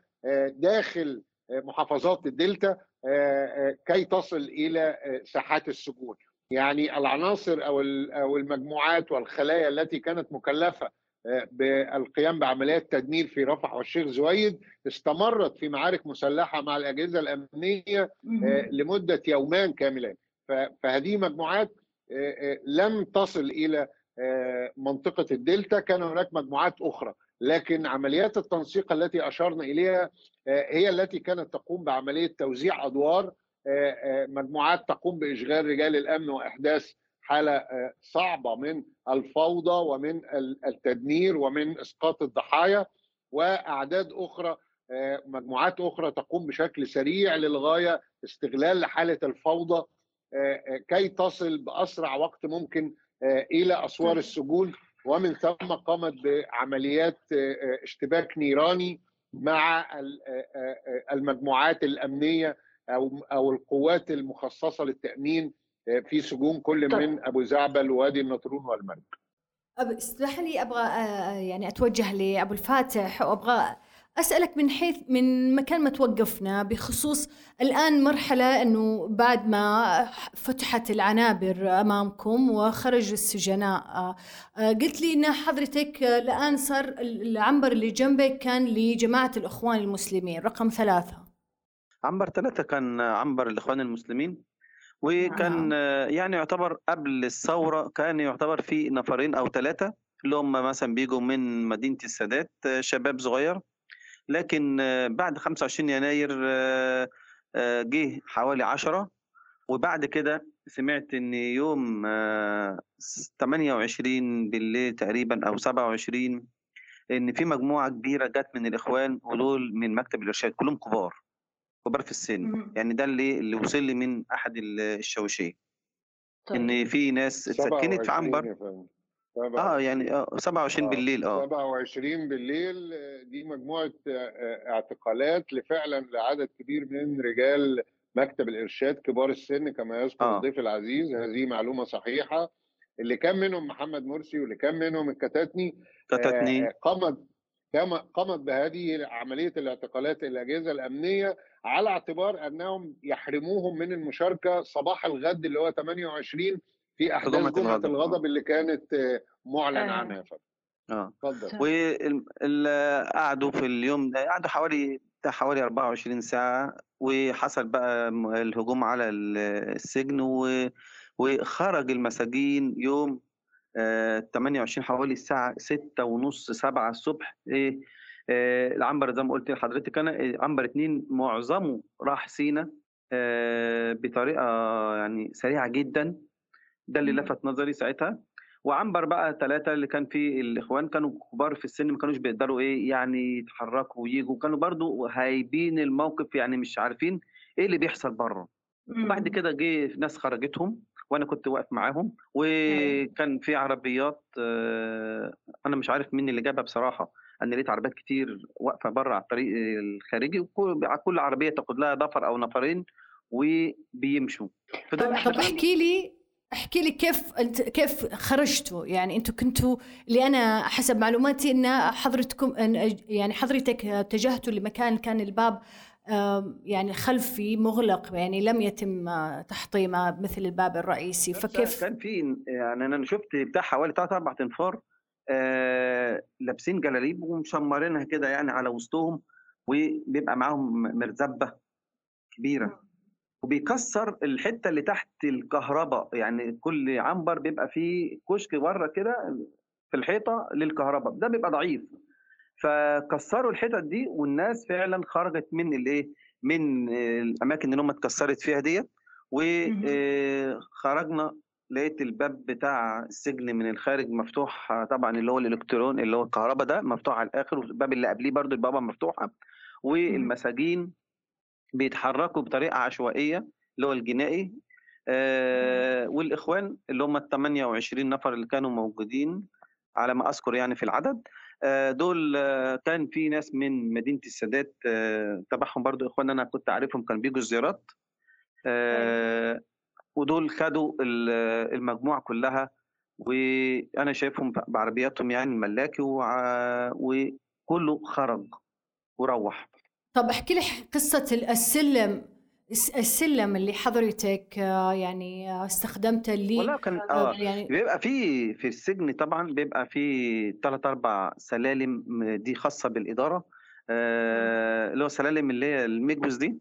داخل آه، محافظات الدلتا آه، آه، كي تصل إلى آه، ساحات السجون. يعني العناصر أو أو المجموعات والخلايا التي كانت مكلفة آه، بالقيام بعمليات تدمير في رفح والشيخ زويد استمرت في معارك مسلحة مع الأجهزة الأمنية آه، لمدة يومان كاملين. فهذه مجموعات آه، آه، لم تصل إلى آه، منطقة الدلتا. كان هناك مجموعات أخرى. لكن عمليات التنسيق التي أشرنا إليها آه، هي التي كانت تقوم بعملية توزيع أدوار آه، آه، مجموعات تقوم بإشغال رجال الأمن وإحداث حالة صعبة من الفوضى ومن ال- التدمير ومن إسقاط الضحايا وأعداد أخرى مجموعات أخرى تقوم بشكل سريع للغاية استغلال حالة الفوضى كي تصل بأسرع وقت ممكن إلى أسوار السجون. ومن ثم قامت بعمليات آه، آه، اشتباك نيراني مع آه، المجموعات الأمنية أو أو القوات المخصصة للتأمين في سجون كل طيب. من أبو زعبل ووادي النطرون والمرج اسمح لي أبغى يعني أتوجه لأبو الفاتح وأبغى أسألك من حيث من مكان ما توقفنا بخصوص الآن مرحلة إنه بعد ما فتحت العنابر أمامكم وخرج السجناء. آه، قلت لي إن حضرتك آه، الآن صار العنبر اللي جنبك كان لجماعة الإخوان المسلمين رقم ثلاثة. عنبر ثلاثة كان عنبر الإخوان المسلمين وكان آه، يعني يعتبر قبل الثورة كان يعتبر في نفرين أو ثلاثة اللي هم مثلا بيجوا من مدينة السادات آه، شباب صغير. لكن آه، بعد 25 يناير آه، آه، جه حوالي عشرة وبعد كده سمعت إن يوم آه، 28 بالليل تقريبا أو 27 إن في مجموعة كبيرة جت من الإخوان ودول من مكتب الإرشاد كلهم كبار كبار في السن. يعني ده اللي اللي وصل لي من أحد ال- الشوشيه إن طيب في ناس اتسكنت في 27 عنبر. آه يعني آه 27 آه، بالليل آه. 27 بالليل دي مجموعة آه، آه، اعتقالات لفعلا لعدد كبير من رجال مكتب الإرشاد كبار السن كما يذكر آه. الضيف العزيز. هذه معلومة صحيحة. اللي كان منهم محمد مرسي واللي كان منهم الكتاتني كتتني آه، قامت قامت بهذه عملية الاعتقالات الأجهزة الأمنية على اعتبار أنهم يحرموهم من المشاركة صباح الغد اللي هو 28 في أحداث جمعة جمعة الغضب. اللي كانت آه، معلن آه. عنها فندم. آه اتفضل وقعدوا في اليوم ده قعدوا حوالي بتاع حوالي 24 ساعة وحصل بقى الهجوم على ال- السجن و- وخرج المساجين يوم آه، 28 حوالي الساعة 6 ونص 7 الصبح إيه آه، العنبر زي ما قلت لحضرتك كان آه، عنبر اتنين معظمه راح سينا آه، بطريقة يعني سريعة جدا ده اللي. لفت نظري ساعتها. وعنبر بقى ثلاثة اللي كان في الإخوان كانوا كبار في السن ما كانوش بيقدروا إيه يعني يتحركوا ويجوا كانوا برضو هايبين الموقف يعني مش عارفين إيه اللي بيحصل بره. وبعد مم. كده جه ناس خرجتهم وأنا كنت واقف معاهم. وكان في عربيات آه، أنا مش عارف مين اللي جابها بصراحة. أنا لقيت عربيات كتير واقفة بره على الطريق الخارجي وكل كل عربية تاخد لها نفر أو نفرين وبيمشوا. طب احكي لي أحكي لي كيف انت كيف خرجتوا؟ يعني أنتم كنتوا اللي أنا حسب معلوماتي إن حضرتكم إن يعني حضرتك اتجهتوا لمكان كان الباب يعني خلفي مغلق يعني لم يتم آه، تحطيمه مثل الباب الرئيسي. فكيف؟ كان في يعني أنا شفت بتاع حوالي ثلاث أربع انفار آه لابسين جلاليب ومشمرينها كده يعني على وسطهم وبيبقى معاهم مرزبة كبيرة. وبيكسر الحتة اللي تحت الكهرباء. يعني كل عنبر بيبقى فيه كشك بره كده في الحيطة للكهرباء. ده بيبقى ضعيف. فكسروا الحتت دي والناس فعلا خرجت من الإيه؟ من آه، الأماكن اللي هم اتكسرت فيها ديت. وخرجنا لقيت الباب بتاع السجن من الخارج مفتوح آه، طبعا اللي هو الإلكترون اللي هو الكهرباء ده مفتوح على الآخر والباب اللي قبليه برضو البابا مفتوحة. والمساجين بيتحركوا بطريقة عشوائية اللي هو الجنائي آه والإخوان اللي هم ال 28 نفر اللي كانوا موجودين على ما أذكر يعني في العدد آه، دول آه، كان في ناس من مدينة السادات تبعهم برضو إخوان أنا كنت عارفهم كانوا بيجوا زيارات آه، ودول خدوا ال- المجموعة كلها وأنا شايفهم بعربياتهم يعني الملاكي وكله خرج وروح. طب احكي لي قصة السلم الس- السلم اللي حضرتك آه، يعني آه، استخدمته اللي ولا كان آه، آه يعني بيبقى في في السجن طبعا بيبقى في ثلاث أربع سلالم دي خاصة بالإدارة آه، اللي هو سلالم اللي هي الميجوس دي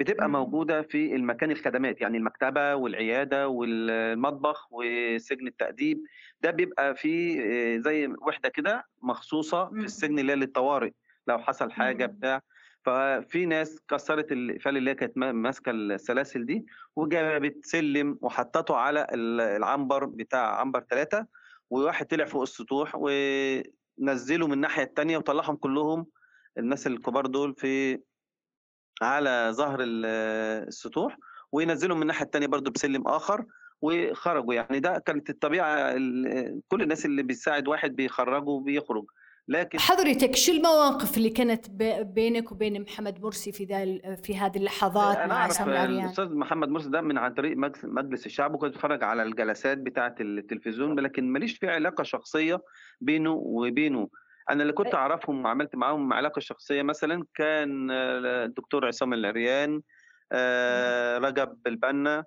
بتبقى مم. موجودة في المكان الخدمات يعني المكتبة والعيادة والمطبخ وسجن التأديب ده بيبقى في آه، زي وحدة كده مخصوصة في. السجن اللي هي للطوارئ لو حصل حاجة مم. بتاع ففي ناس كسرت الإقفال اللي هي كانت ما- ماسكة السلاسل دي وجابت سلم وحطته على ال- العنبر بتاع عنبر ثلاثة وواحد طلع فوق السطوح ونزلوا من الناحية التانية وطلعهم كلهم الناس الكبار دول في على ظهر ال- السطوح وينزلوا من الناحية التانية برضو بسلم آخر وخرجوا. يعني ده كانت الطبيعة ال- كل الناس اللي بيساعد واحد بيخرجوا وبيخرج. لكن حضرتك شو المواقف اللي كانت بينك وبين محمد مرسي في ذا في هذه اللحظات أنا مع العريان الأستاذ محمد مرسي ده من عن طريق مجلس- الشعب وكنت اتفرج على الجلسات بتاعه التلفزيون لكن ماليش في علاقة شخصية بينه وبينه. أنا اللي كنت أعرفهم وعملت معاهم علاقة شخصية مثلا كان آه، الدكتور عصام العريان آه، رجب البنا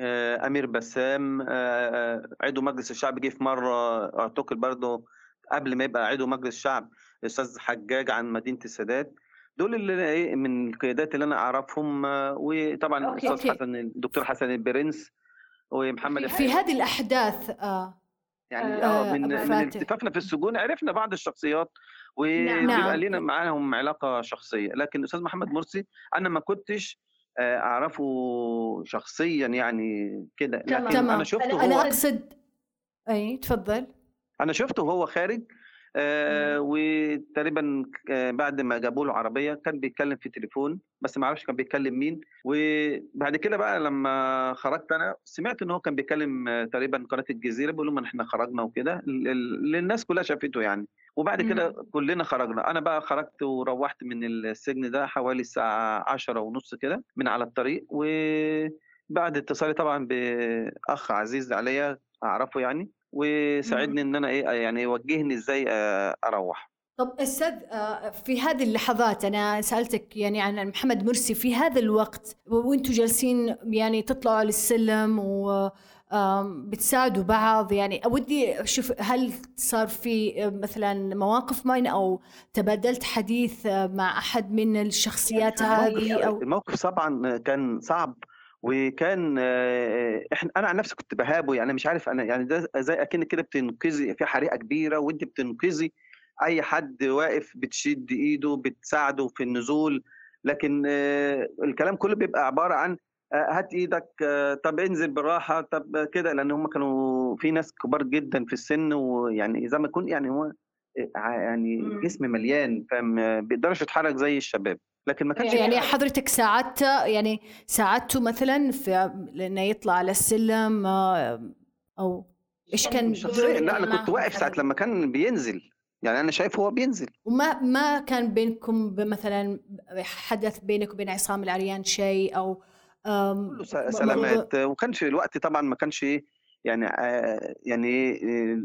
آه، أمير بسام آه، آه، عضو مجلس الشعب جه في مرة اعتقل برضه قبل ما يبقى عضو مجلس الشعب الأستاذ حجاج عن مدينة السادات دول اللي إيه من القيادات اللي أنا أعرفهم آه، وطبعا أوكي. الأستاذ. حسن الدكتور حسن البرنس ومحمد في هذه الأحداث آه يعني آه، آه من من. التفافنا في السجون عرفنا بعض الشخصيات نعم. وبيبقى نعم. لنا معاهم علاقة شخصية لكن الاستاذ محمد مرسي أنا ما كنتش آه، أعرفه شخصيا يعني كده. لكن تمام. أنا شفته هو أقصد أي تفضل أنا شفته وهو خارج آه وتقريبا آه بعد ما جابوا له عربية كان بيتكلم في تليفون بس ما أعرفش كان بيتكلم مين. وبعد كده بقى لما خرجت أنا سمعت إن هو كان بيتكلم آه تقريبا قناة الجزيرة بيقول لهم ان إحنا خرجنا وكده. الناس كلها شافته يعني. وبعد كده كلنا خرجنا. أنا بقى خرجت وروحت من السجن ده حوالي الساعة عشرة ونص كده من على الطريق. وبعد اتصالي طبعا بأخ عزيز عليا أعرفه يعني. وساعدني إن أنا إيه يعني يوجهني إزاي آه، أروح. طب أستاذ آه، في هذه اللحظات أنا سألتك يعني عن محمد مرسي في هذا الوقت وأنتم جالسين يعني تطلعوا على السلم و بتساعدوا بعض يعني ودي أشوف هل صار في آه، مثلا مواقف معينة أو تبادلت حديث مع أحد من الشخصيات هذه أو الموقف طبعا كان صعب وكان آه، إحنا أنا عن نفسي كنت بهابه يعني مش عارف أنا يعني ده زي اكنك كده بتنقذي في حريقة كبيرة وأنت بتنقذي أي حد واقف بتشد إيده بتساعده في النزول لكن آه، الكلام كله بيبقى عبارة عن آه، هات إيدك آه، طب انزل بالراحة طب كده لأن هم كانوا في ناس كبار جدا في السن ويعني زي ما يكون يعني هو آه، يعني. جسم مليان فما بيقدرش يتحرك زي الشباب لكن ما كانش يعني حاجة. حضرتك ساعدته يعني ساعدته مثلا في لأنه يطلع على السلم آه، أو إيش كان شخصيا لا أنا؟ كنت واقف ساعة لما كان بينزل يعني أنا شايف هو بينزل وما ما كان بينكم مثلا حدث بينك وبين عصام العريان شيء أو كله سلامات وكان في الوقت طبعا ما كانش يعني آه يعني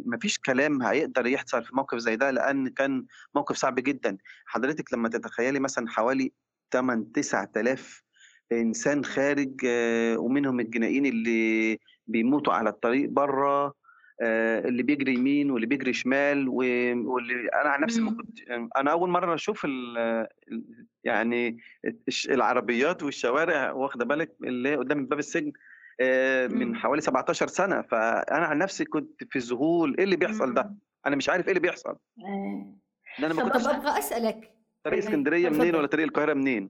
ما فيش كلام هيقدر يحصل في موقف زي ده لأن كان موقف صعب جدا حضرتك لما تتخيلي مثلا حوالي 8 9000 إنسان خارج آه ومنهم الجنائيين اللي بيموتوا على الطريق بره آه اللي بيجري يمين واللي بيجري شمال واللي أنا عن نفسي ما مم. كنت أنا أول مرة أشوف يعني العربيات والشوارع واخدة بالك اللي قدام باب السجن آه، من مم. حوالي 17 سنة فأنا عن نفسي كنت في ذهول إيه اللي بيحصل ده مم. أنا مش عارف إيه اللي بيحصل آه. أنا ما كنتش طب أبغى أسألك طريق اسكندرية. منين ولا طريق القاهرة منين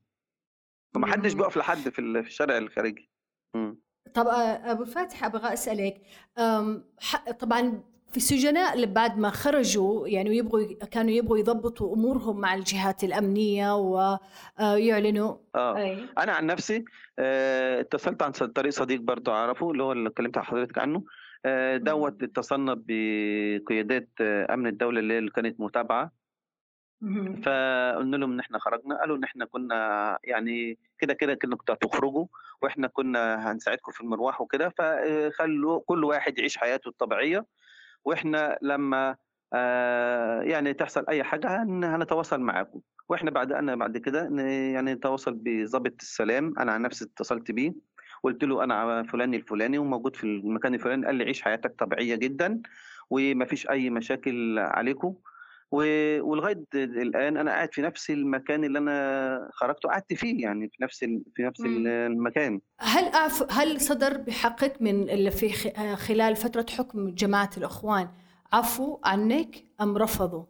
فما حدش مم. بيقف لحد في ال- في الشارع الخارجي. طب آه، أبو فاتح أبغى أسألك طبعا في السجناء اللي بعد ما خرجوا يعني ويبغوا كانوا يبغوا يضبطوا أمورهم مع الجهات الأمنية ويعلنوا آه أي. أنا عن نفسي آه، اتصلت عن طريق صديق برضه أعرفه اللي هو اللي اتكلمت مع حضرتك عنه. آه، دوت اتصلنا بقيادات آه، أمن الدولة اللي هي اللي كانت متابعة. فقلنا لهم إن إحنا خرجنا. قالوا إن إحنا كنا يعني كده كده كنا كنتوا هتخرجوا وإحنا كنا هنساعدكم في المروح وكده. فخلوا كل واحد يعيش حياته الطبيعية. وإحنا لما آه، يعني تحصل أي حاجة هن- هنتواصل معاكم. وإحنا بعد أنا بعد كده يعني نتواصل بضابط السلام. أنا عن نفسي اتصلت بيه. قلت له أنا فلان الفلاني وموجود في المكان الفلاني. قال لي عيش حياتك طبيعية جدا ومفيش أي مشاكل عليكم. ولغاية الآن أنا قاعد في نفس المكان اللي أنا خرجت وقعدت فيه يعني في نفس في نفس مم. المكان هل أعف هل صدر بحقك من اللي في خ- خلال فترة حكم جماعة الإخوان عفو عنك أم رفضوا؟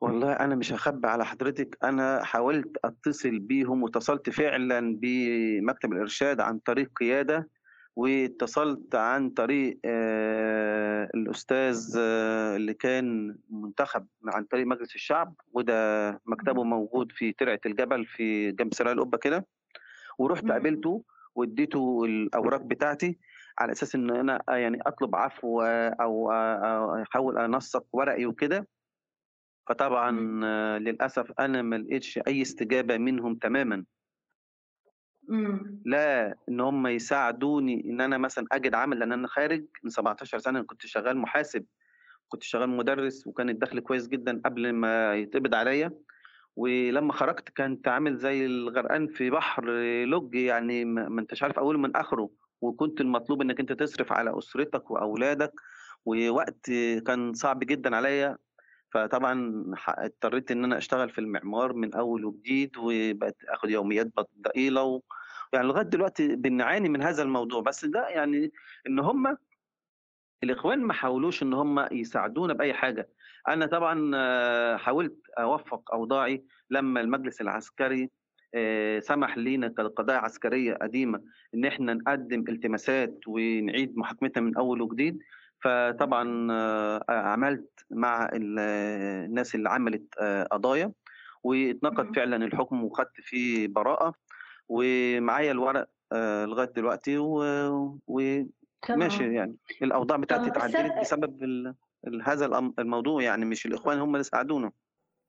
والله أنا مش هخبي على حضرتك أنا حاولت أتصل بيهم واتصلت فعلا بمكتب الإرشاد عن طريق قيادة واتصلت عن طريق آه، الأستاذ آه، اللي كان منتخب عن طريق مجلس الشعب وده مكتبه موجود في ترعه الجبل في جنب سرايا القبة كده ورحت. قابلته واديته الأوراق بتاعتي على أساس إن أنا يعني أطلب عفو أو أو أحاول أنسق ورقي وكده فطبعا مم. آه، للأسف أنا ما لقيتش أي استجابة منهم تماما مم. لا إن هم يساعدوني إن أنا مثلا أجد عمل لأن أنا خارج من 17 سنة أنا كنت شغال محاسب. كنت شغال مدرس وكان الدخل كويس جدا قبل ما يتقبض عليا. ولما خرجت كنت عامل زي الغرقان في بحر لج يعني ما ما أنتش عارف اوله من آخره. وكنت المطلوب إنك أنت تصرف على أسرتك وأولادك. ووقت كان صعب جدا عليا. فطبعا اضطريت إن أنا أشتغل في المعمار من أول وجديد وبقت آخد يوميات ضئيله. يعني لغاية دلوقتي بنعاني من هذا الموضوع بس ده يعني إن هم الإخوان ما حاولوش إن هم يساعدونا بأي حاجة أنا طبعا آه، حاولت أوفق أوضاعي لما المجلس العسكري آه، سمح لينا كقضايا عسكرية قديمة إن إحنا نقدم التماسات ونعيد محاكمتها من أول وجديد فطبعا آه، عملت مع ال- الناس اللي عملت آه، قضايا واتنقض مم. فعلا الحكم وخدت فيه براءة ومعايا الورق آه، لغاية دلوقتي و- و ماشي تمام. يعني. الأوضاع بتاعتي اتعدلت بسبب هذا الموضوع يعني مش الإخوان هم اللي ساعدونا.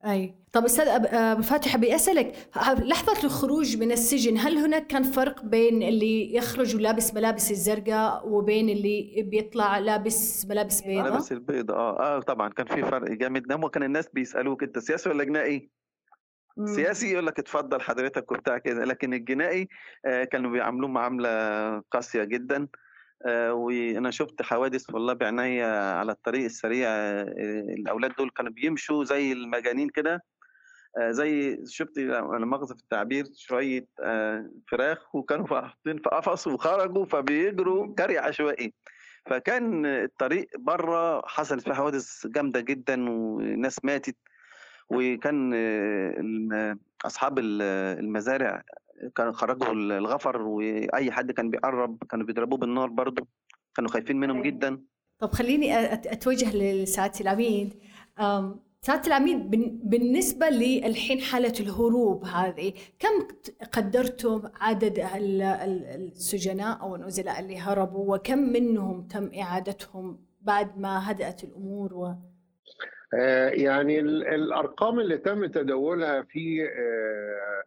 أي. طب أستاذ أب- أبو فاتح أبي أسألك ه- لحظة الخروج من السجن هل هناك كان فرق بين اللي يخرج ولابس ملابس الزرقاء وبين اللي بيطلع لابس ملابس بيضاء؟ لابس البيض آه آه طبعا كان في فرق جامد. نعم وكان الناس بيسألوك أنت سياسي ولا جنائي؟ سياسي يقول لك اتفضل حضرتك وبتاع كده. لكن الجنائي آه كانوا بيعاملوه معاملة قاسية جدا. آه وأنا شفت حوادث والله بعناية على الطريق السريع آه الأولاد دول كانوا بيمشوا زي المجانين كده آه، زي شفت مؤاخذة في التعبير شوية آه، فراخ وكانوا حاطين في قفص وخرجوا فبيجروا جري عشوائي. فكان الطريق بره حصلت فيه حوادث جامدة جدا وناس ماتت وكان آه، ال- المزارع كانوا خرجوا الغفر وأي حد كان بيقرب كانوا بيضربوه بالنار برضه. كانوا خايفين منهم أيوة. جدا. طب خليني أتوجه لسعادة العميد. أم، سعادة العميد بالنسبة للحين حالة الهروب هذه كم قدرتم عدد ال- ال- السجناء أو النزلاء اللي هربوا وكم منهم تم إعادتهم بعد ما هدأت الأمور و... آه، يعني ال- الأرقام اللي تم تداولها في آه،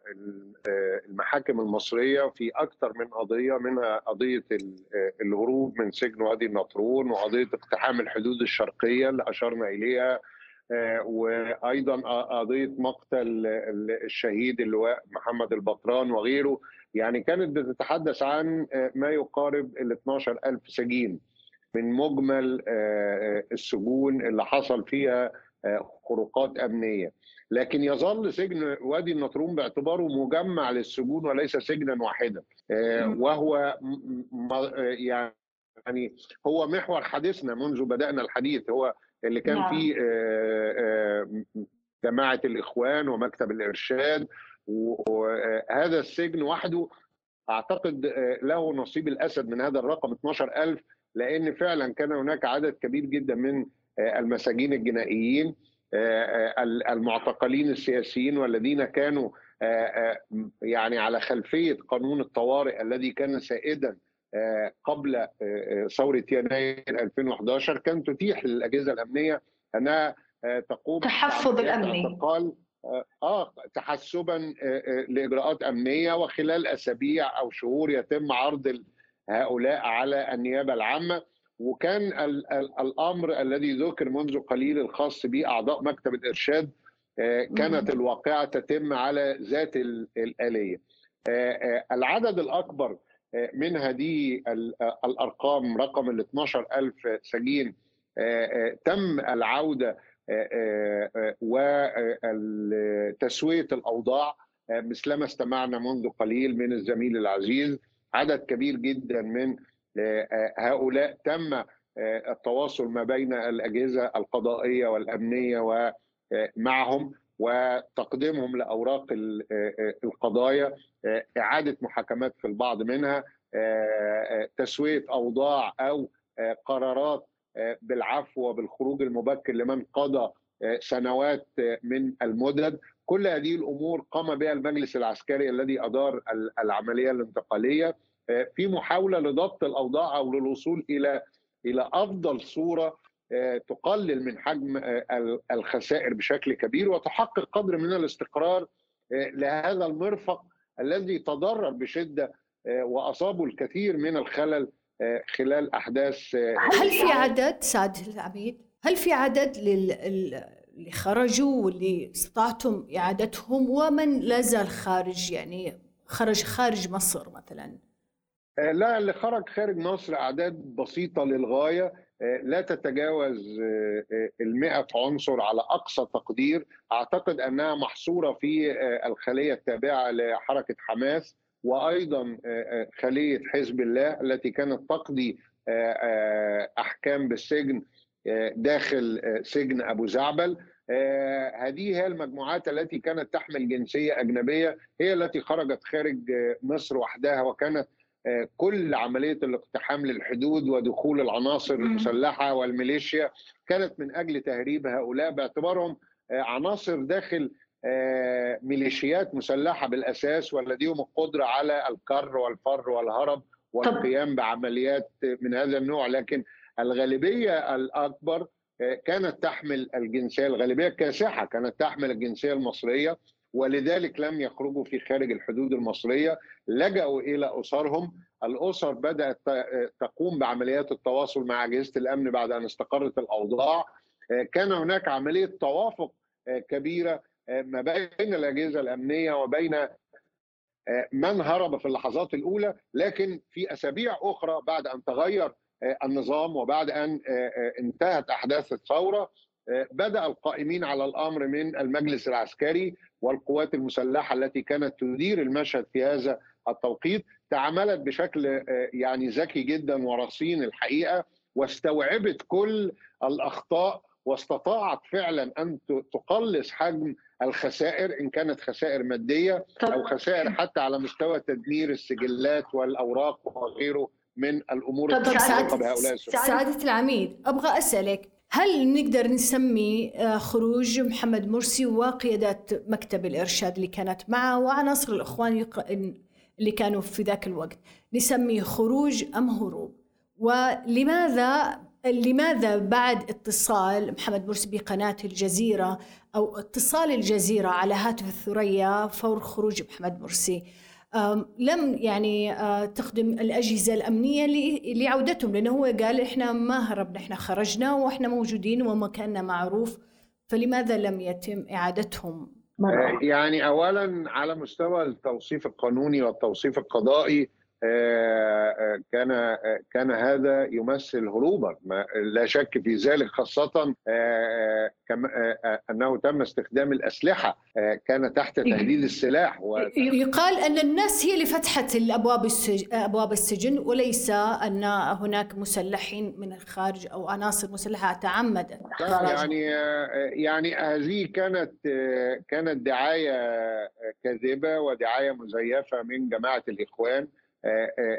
آه، المحاكم المصرية في أكثر من قضية منها قضية ال- الهروب من سجن وادي النطرون وقضية اقتحام الحدود الشرقية اللي أشرنا إليها وأيضا قضية مقتل ال- الشهيد اللواء محمد البطران وغيره. يعني كانت بتتحدث عن ما يقارب ال 12000 سجين. من مجمل آه، السجون اللي حصل فيها آه، خروقات أمنية لكن يظل سجن وادي النطرون باعتباره مجمع للسجون وليس سجنا واحدا آه،. وهو آه، يعني هو محور حديثنا منذ بدأنا الحديث هو اللي كان نعم. فيه آه، آه، جماعة الإخوان ومكتب الإرشاد وهذا السجن وحده أعتقد آه، له نصيب الأسد من هذا الرقم 12000 لأن فعلا كان هناك عدد كبير جدا من آه، المساجين الجنائيين آه، آه، المعتقلين السياسيين والذين كانوا يعني على خلفية قانون الطوارئ الذي كان سائدا قبل ثورة يناير 2011 كان تتيح للأجهزة الأمنية أنها تقوم تحفظ آه، آه تحسبا لإجراءات أمنية وخلال أسابيع أو شهور يتم عرض هؤلاء على النيابة العامة. وكان ال- ال- الأمر الذي ذكر منذ قليل الخاص باعضاء مكتب الإرشاد آه، كانت الواقعة تتم على ذات ال- الآلية. آه، آه، العدد الأكبر من هذه ال- الأرقام رقم ال 12000 سجين تم العودة وتسويه الأوضاع. مثلما استمعنا منذ قليل من الزميل العزيز. عدد كبير جدا من آه، آه، هؤلاء تم آه، التواصل ما بين الأجهزة القضائية والأمنية ومعهم وتقديمهم لأوراق ال- القضايا إعادة محاكمات في البعض منها تسوية أوضاع أو قرارات بالعفو وبالخروج المبكر لمن قضى سنوات من المدد. كل هذه الأمور قام بها المجلس العسكري الذي أدار ال- العملية الانتقالية آه، في محاولة لضبط الأوضاع أو للوصول إلى إلى أفضل صورة آه، تقلل من حجم آه، ال- الخسائر بشكل كبير وتحقق قدر من الاستقرار لهذا المرفق الذي تضرر بشدة وأصابه الكثير من الخلل خلال أحداث هل في عدد سعادة العميد؟ هل في عدد لل... ال- اللي خرجوا واللي استطعتم إعادتهم ومن لا زال خارج يعني خرج خارج مصر مثلا. آه، لا اللي خرج خارج مصر أعداد بسيطة للغاية. آه، لا تتجاوز المئة عنصر على أقصى تقدير. أعتقد أنها محصورة في آه، الخلية التابعة لحركة حماس وأيضا آه، آه، خلية حزب الله التي كانت تقضي آه، آه، أحكام بالسجن. آه، داخل آه، سجن أبو زعبل آه، هذه هي المجموعات التي كانت تحمل جنسية أجنبية هي التي خرجت خارج آه، مصر وحدها وكانت كل عملية الاقتحام للحدود ودخول العناصر مم. المسلحة والميليشيا كانت من أجل تهريب هؤلاء باعتبارهم عناصر داخل ميليشيات مسلحة بالأساس ولديهم القدرة على الكر والفر والهرب والقيام بعمليات من هذا النوع لكن الغالبية الأكبر آه، كانت تحمل الجنسية الغالبية الكاسحة كانت تحمل الجنسية المصرية ولذلك لم يخرجوا في خارج الحدود المصرية لجأوا إلى أسرهم. الأسر بدأت ت- تقوم بعمليات التواصل مع أجهزة الأمن بعد أن استقرت الأوضاع. آه، كان هناك عملية توافق آه، كبيرة آه، ما بين الأجهزة الأمنية وبين آه، من هرب في اللحظات الأولى لكن في أسابيع أخرى بعد أن تغير آه، النظام وبعد أن آه، آه، انتهت أحداث الثورة آه، بدأ القائمين على الأمر من المجلس العسكري والقوات المسلحة التي كانت تدير المشهد في هذا التوقيت. تعاملت بشكل آه، يعني ذكي جدا ورصين الحقيقة واستوعبت كل الأخطاء واستطاعت فعلا أن ت- تقلص حجم الخسائر إن كانت خسائر مادية أو خسائر حتى على مستوى تدمير السجلات والأوراق وغيره من الأمور طب سعادة- بهؤلاء سعادة العميد. أبغى أسألك هل نقدر نسمي آه، خروج محمد مرسي وقيادات مكتب الإرشاد اللي كانت معه وعناصر الإخوان يق- اللي كانوا في ذاك الوقت؟ نسميه خروج أم هروب؟ ولماذا لماذا بعد اتصال محمد مرسي بقناة الجزيرة أو اتصال الجزيرة على هاتف الثريا فور خروج محمد مرسي؟ لم يعني آه، تخدم الأجهزة الأمنية ل- لعودتهم لأنه هو قال إحنا ما هربنا إحنا خرجنا وإحنا موجودين ومكاننا معروف فلماذا لم يتم إعادتهم؟ آه، يعني اولا على مستوى التوصيف القانوني والتوصيف القضائي كان آه، كان هذا يمثل هروبا لا شك في ذلك خاصة آه، آه، آه، آه، أنه تم استخدام الأسلحة آه، كان تحت تهديد السلاح و- يقال أن الناس هي اللي فتحت الأبواب السجن, أبواب السجن وليس أن هناك مسلحين من الخارج أو عناصر مسلحة تعمدت. يعني آه، يعني هذه كانت آه، كانت دعاية آه، كاذبة ودعاية مزيفة من جماعة الإخوان آه، آه،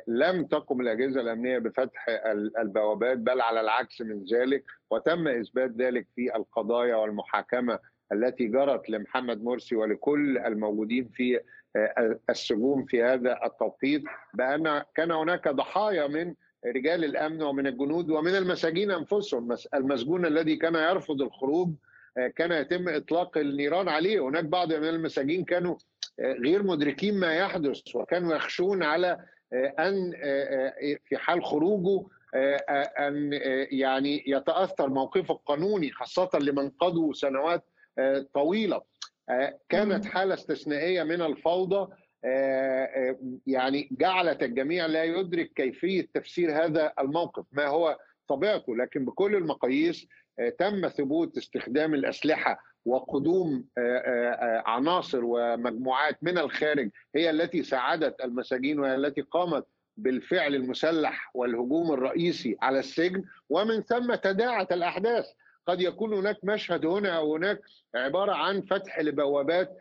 لم تقم الأجهزة الأمنية بفتح ال- البوابات بل على العكس من ذلك وتم إثبات ذلك في القضايا والمحاكمة التي جرت لمحمد مرسي ولكل الموجودين في آه، السجون في هذا التوقيت بأن كان هناك ضحايا من رجال الأمن ومن الجنود ومن المساجين أنفسهم. مس- المسجون الذي كان يرفض الخروج آه، كان يتم إطلاق النيران عليه. هناك بعض من المساجين كانوا آه، غير مدركين ما يحدث وكانوا يخشون على آه، أن آه، آه، في حال خروجه آه، آه، أن آه، يعني يتأثر موقفه القانوني خاصة لمن قضوا سنوات آه، طويلة آه، كانت. حالة استثنائية من الفوضى آه، آه، يعني جعلت الجميع لا يدرك كيفية تفسير هذا الموقف ما هو طبيعته لكن بكل المقاييس آه، تم ثبوت استخدام الأسلحة وقدوم آه، آه، آه، عناصر ومجموعات من الخارج هي التي ساعدت المساجين وهي التي قامت بالفعل المسلح والهجوم الرئيسي على السجن. ومن ثم تداعت الأحداث. قد يكون هناك مشهد هنا أو هناك عبارة عن فتح لبوابات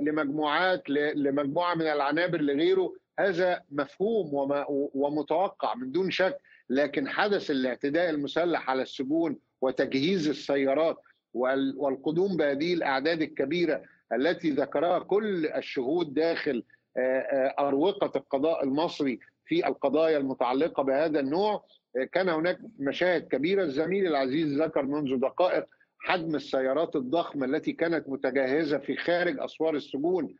لمجموعات لمجموعة من العنابر لغيره. هذا مفهوم ومتوقع من دون شك. لكن حدث الاعتداء المسلح على السجون وتجهيز السيارات والقدوم بهذه الأعداد الكبيرة التي ذكرها كل الشهود داخل أروقة القضاء المصري في القضايا المتعلقة بهذا النوع. كان هناك مشاهد كبيرة. الزميل العزيز ذكر منذ دقائق حجم السيارات الضخمة التي كانت متجهزة في خارج أسوار السجون.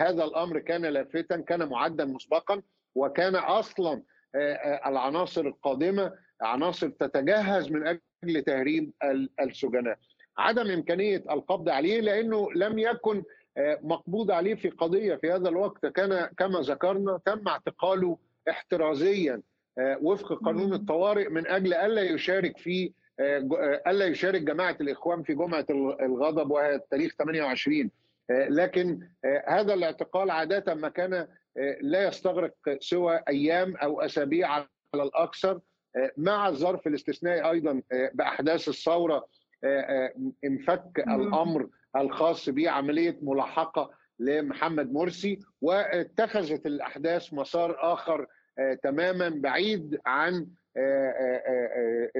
هذا الأمر كان لافتا كان معدا مسبقا وكان أصلا العناصر القادمة عناصر تتجهز من أجل تهريب ال- السجناء. عدم إمكانية القبض عليه لأنه لم يكن آه، مقبوض عليه في قضية في هذا الوقت. كان كما ذكرنا تم اعتقاله احترازيا آه، وفق قانون. الطوارئ من أجل ألا يشارك في آه، ألا يشارك جماعة الإخوان في جمعة ال- الغضب وهي التاريخ 28 آه، لكن هذا الاعتقال عادة ما كان لا يستغرق سوى أيام أو أسابيع على الاكثر مع الظرف الاستثنائي أيضا آه، بأحداث الثورة آه، آه، انفك. الأمر الخاص بعملية ملاحقة لمحمد مرسي واتخذت الأحداث مسار آخر آه، تماما بعيد عن آه، آه، آه،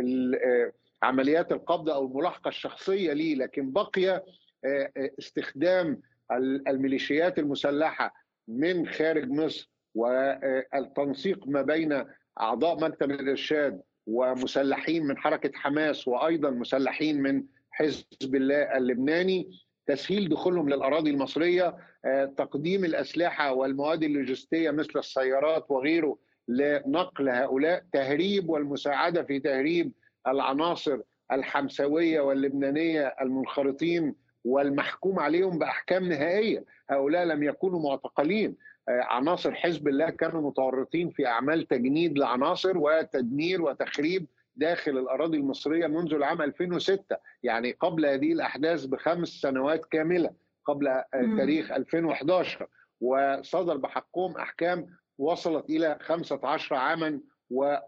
آه، عمليات القبض أو الملاحقة الشخصية ليه لكن بقي آه، آه، استخدام ال- الميليشيات المسلحة من خارج مصر والتنسيق ما بين أعضاء مكتب الإرشاد ومسلحين من حركة حماس وأيضا مسلحين من حزب الله اللبناني تسهيل دخولهم للأراضي المصرية آه، تقديم الأسلحة والمواد اللوجستية مثل السيارات وغيره لنقل هؤلاء تهريب والمساعدة في تهريب العناصر الحمساوية واللبنانية المنخرطين والمحكوم عليهم بأحكام نهائية. هؤلاء لم يكونوا معتقلين. عناصر حزب الله كانوا متورطين في أعمال تجنيد لعناصر وتدمير وتخريب داخل الأراضي المصرية منذ العام 2006 يعني قبل هذه الأحداث بخمس سنوات كاملة قبل. تاريخ 2011 وصدر بحقهم أحكام وصلت إلى 15 عاما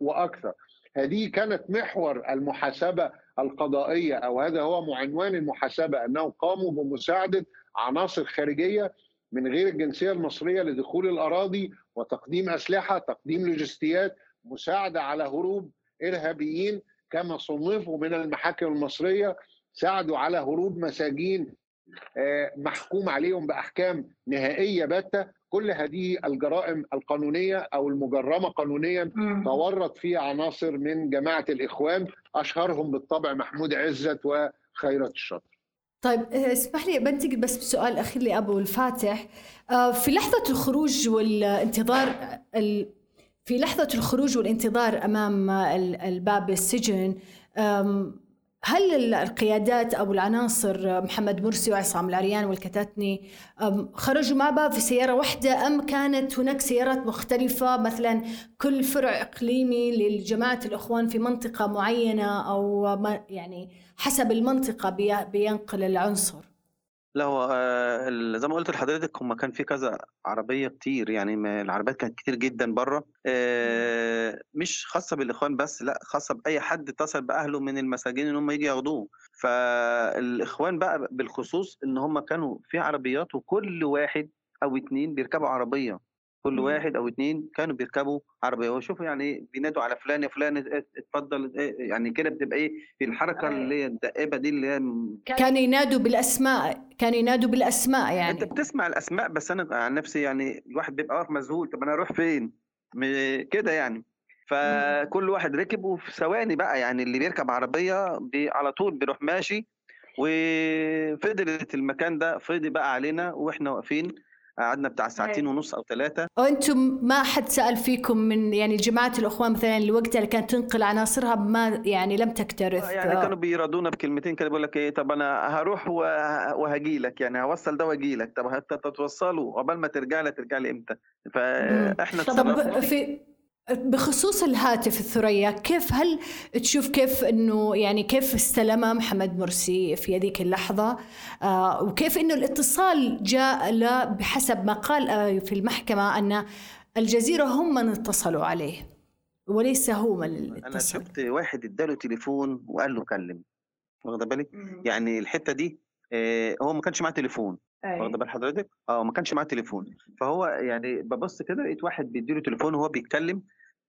وأكثر هذه كانت محور المحاسبة القضائية أو هذا هو عنوان المحاسبة أنهم قاموا بمساعدة عناصر خارجية من غير الجنسية المصرية لدخول الأراضي وتقديم أسلحة، تقديم لوجستيات، مساعدة على هروب إرهابيين كما صنفوا من المحاكم المصرية، ساعدوا على هروب مساجين آه، محكوم عليهم بأحكام نهائية باته، كل هذه الجرائم القانونية أو المجرمة قانونيا. تورط فيها عناصر من جماعة الإخوان أشهرهم بالطبع محمود عزت وخيرت الشاطر. طيب آه، اسمح لي بنتقل بس بسؤال أخير لأبو الفاتح. آه، في لحظة الخروج والانتظار ال- في لحظة الخروج والانتظار أمام ال- الباب السجن هل ال- القيادات أو العناصر آه، محمد مرسي وعصام العريان والكتاتني خرجوا مع بعض في سيارة واحدة أم كانت هناك سيارات مختلفة؟ مثلا كل فرع إقليمي لجماعة الإخوان في منطقة معينة أو ما يعني حسب المنطقة بي- بينقل العنصر. لا هو آه، زي ما قلت لحضرتك هم كان في كذا عربية كتير يعني ما- العربيات كانت كتير جدا بره. آه، مش خاصة بالإخوان بس لأ خاصة بأي حد اتصل بأهله من المساجين إن هم يجي ياخدوه. فالإخوان بقى بالخصوص إن هم كانوا في عربيات وكل واحد أو اتنين بيركبوا عربية. كل مم. واحد أو اتنين كانوا بيركبوا عربية. وشوفوا يعني إيه، بينادوا على فلان يا فلان ات- اتفضل إيه، يعني كده بتبقى إيه في الحركة أيوة. اللي هي الدائبة دي اللي هي م- كانوا ينادوا بالأسماء كانوا ينادوا بالأسماء أنت يعني بتسمع الأسماء بس أنا عن نفسي يعني الواحد بيبقى واقف مذهول. طب أنا أروح فين؟ كده يعني. فكل واحد ركب وفي ثواني بقى يعني اللي بيركب عربية بي على طول بيروح ماشي وفضلت المكان ده فضي بقى علينا وإحنا واقفين. قعدنا بتاع ساعتين أيوة. ونص أو ثلاثة وأنتم ما حد سأل فيكم من يعني جماعة الأخوان مثلا اللي وقتها اللي كانت تنقل عناصرها ما يعني لم تكترث. يعني كانوا بيرادونا بكلمتين كده بيقول لك إيه طب أنا هروح وهجي لك يعني هوصل ده واجي لك طب هتتوصلوا؟ عقبال ما ترجع لي ترجع لي إمتى؟ فإحنا طب في بخصوص الهاتف الثريا كيف هل تشوف كيف إنه يعني كيف استلمه محمد مرسي في هذيك اللحظة؟ آه وكيف إنه الاتصال جاء له بحسب ما قال آه في المحكمة أن الجزيرة هم من اتصلوا عليه وليس هو من اللي أنا اتصل شفت واحد اداله تليفون وقال له كلم واخده بالك. يعني الحتة دي آه، هو ما كانش معاه تليفون. واخده أيوة. بال حضرتك؟ آه ما كانش معاه تليفون. فهو يعني ببص كده لقيت واحد بيديله تليفون وهو بيتكلم.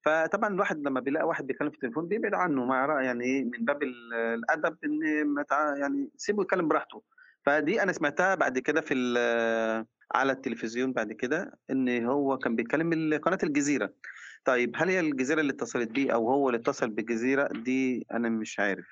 فطبعا الواحد لما بيلاقي واحد بيتكلم في التليفون بيبعد عنه مع رأي يعني إيه من باب ال- الأدب إن ما يعني سيبه يتكلم براحته. فدي أنا سمعتها بعد كده في ال- على التلفزيون بعد كده إن هو كان بيتكلم قناة الجزيرة. طيب هل هي الجزيرة اللي اتصلت بيه أو هو اللي اتصل بالجزيرة؟ دي أنا مش عارف.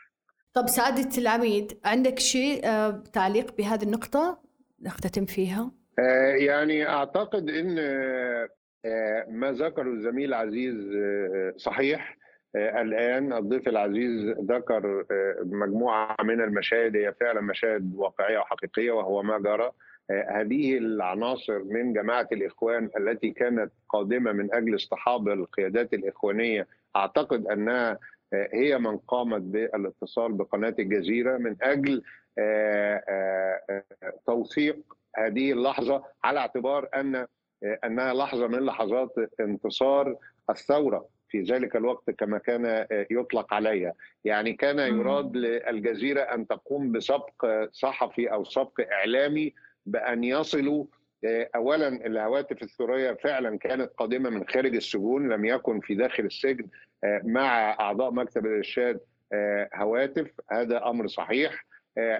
طب سعادة العميد عندك شيء آه تعليق بهذه النقطة؟ نختتم فيها؟ آه، يعني أعتقد إن آه، آه، ما ذكره الزميل العزيز آه، صحيح. الآن الضيف العزيز ذكر مجموعة من المشاهد هي فعلا مشاهد واقعية وحقيقية وهو ما جرى. هذه العناصر من جماعة الإخوان التي كانت قادمة من أجل اصطحاب القيادات الإخوانية. أعتقد أنها هي من قامت بالاتصال بقناة الجزيرة من أجل آه، آه، آه، توثيق هذه اللحظة على اعتبار أن أنها لحظة من لحظات انتصار الثورة في ذلك الوقت كما كان يطلق عليها. يعني كان يراد للجزيرة أن تقوم بسبق صحفي أو سبق إعلامي بأن يصلوا اولا الهواتف الثريه فعلا كانت قادمة من خارج السجون لم يكن في داخل السجن مع أعضاء مكتب الإرشاد هواتف. هذا أمر صحيح.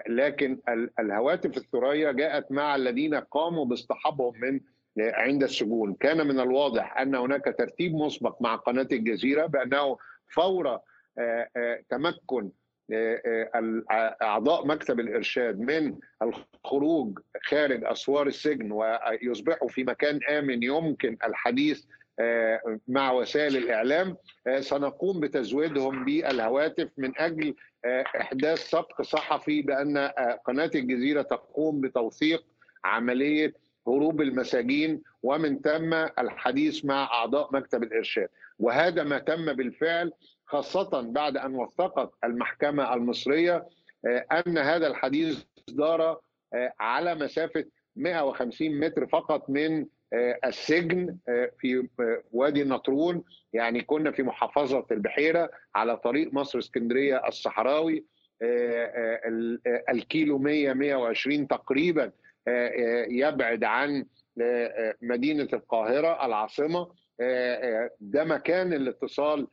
لكن الهواتف الثريه جاءت مع الذين قاموا باصطحابهم من عند السجون. كان من الواضح أن هناك ترتيب مسبق مع قناة الجزيرة بأنه فور تمكن أعضاء مكتب الإرشاد من الخروج خارج أسوار السجن ويصبحوا في مكان آمن يمكن الحديث مع وسائل الإعلام سنقوم بتزويدهم بالهواتف من أجل إحداث سبق صحفي بأن قناة الجزيرة تقوم بتوثيق عملية هروب المساجين ومن ثم الحديث مع أعضاء مكتب الإرشاد. وهذا ما تم بالفعل خاصة بعد أن وثقت المحكمة المصرية أن هذا الحديث دار على مسافة 150 متر فقط من السجن في وادي النطرون. يعني كنا في محافظة البحيرة على طريق مصر اسكندرية الصحراوي الكيلو 100 120 تقريبا يبعد عن مدينة القاهرة العاصمة. ده مكان الاتصال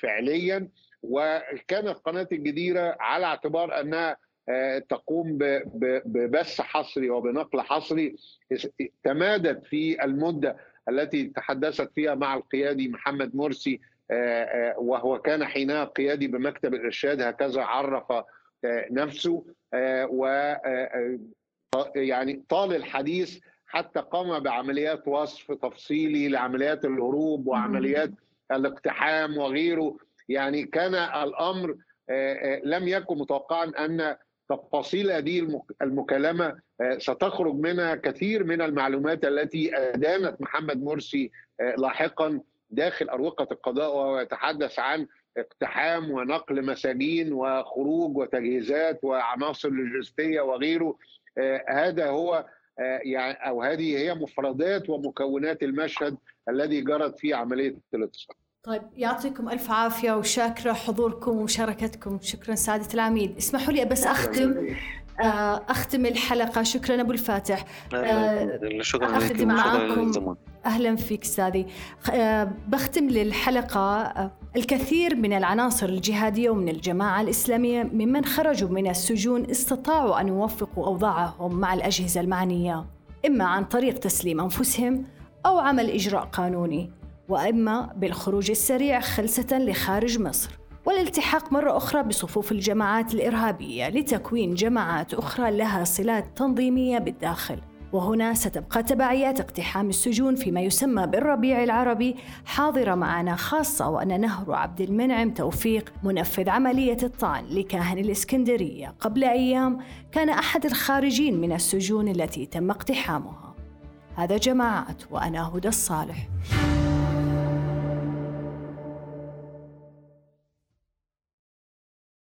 فعليا. وكانت قناة الجزيرة على اعتبار أنها تقوم ببث حصري وبنقل حصري تمادت في المدة التي تحدثت فيها مع القيادي محمد مرسي وهو كان حينها قيادي بمكتب الإرشاد هكذا عرف نفسه و يعني طال الحديث حتى قام بعمليات وصف تفصيلي لعمليات الهروب وعمليات الاقتحام وغيره. يعني كان الأمر لم يكن متوقعا أن تفاصيل هذه المكالمة ستخرج منها كثير من المعلومات التي ادانت محمد مرسي لاحقا داخل أروقة القضاء وهو يتحدث عن اقتحام ونقل مساجين وخروج وتجهيزات وعناصر لوجستية وغيره. هذا هو يعني أو هذه هي مفردات ومكونات المشهد الذي جرت فيه عملية الاتصال. طيب يعطيكم ألف عافية وشاكرة حضوركم ومشاركتكم. شكرا سعادة العميد اسمحوا لي بس أختم أختم الحلقة. شكرا أبو الفاتح. شكرا اخذ معاكم أهلا فيك أستاذي آه، بختم للحلقة آه، الكثير من العناصر الجهادية ومن الجماعة الإسلامية ممن خرجوا من السجون استطاعوا أن يوفقوا أوضاعهم مع الأجهزة المعنية إما عن طريق تسليم أنفسهم أو عمل إجراء قانوني وإما بالخروج السريع خلسة لخارج مصر والالتحاق مرة أخرى بصفوف الجماعات الإرهابية لتكوين جماعات أخرى لها صلات تنظيمية بالداخل. وهنا ستبقى تبعيات اقتحام السجون فيما يسمى بالربيع العربي حاضرة معنا خاصة وأن نهر عبد المنعم توفيق منفذ عملية الطعن لكاهن الإسكندرية. قبل أيام كان أحد الخارجين من السجون التي تم اقتحامها. هذا جماعات وأنا هدى الصالح.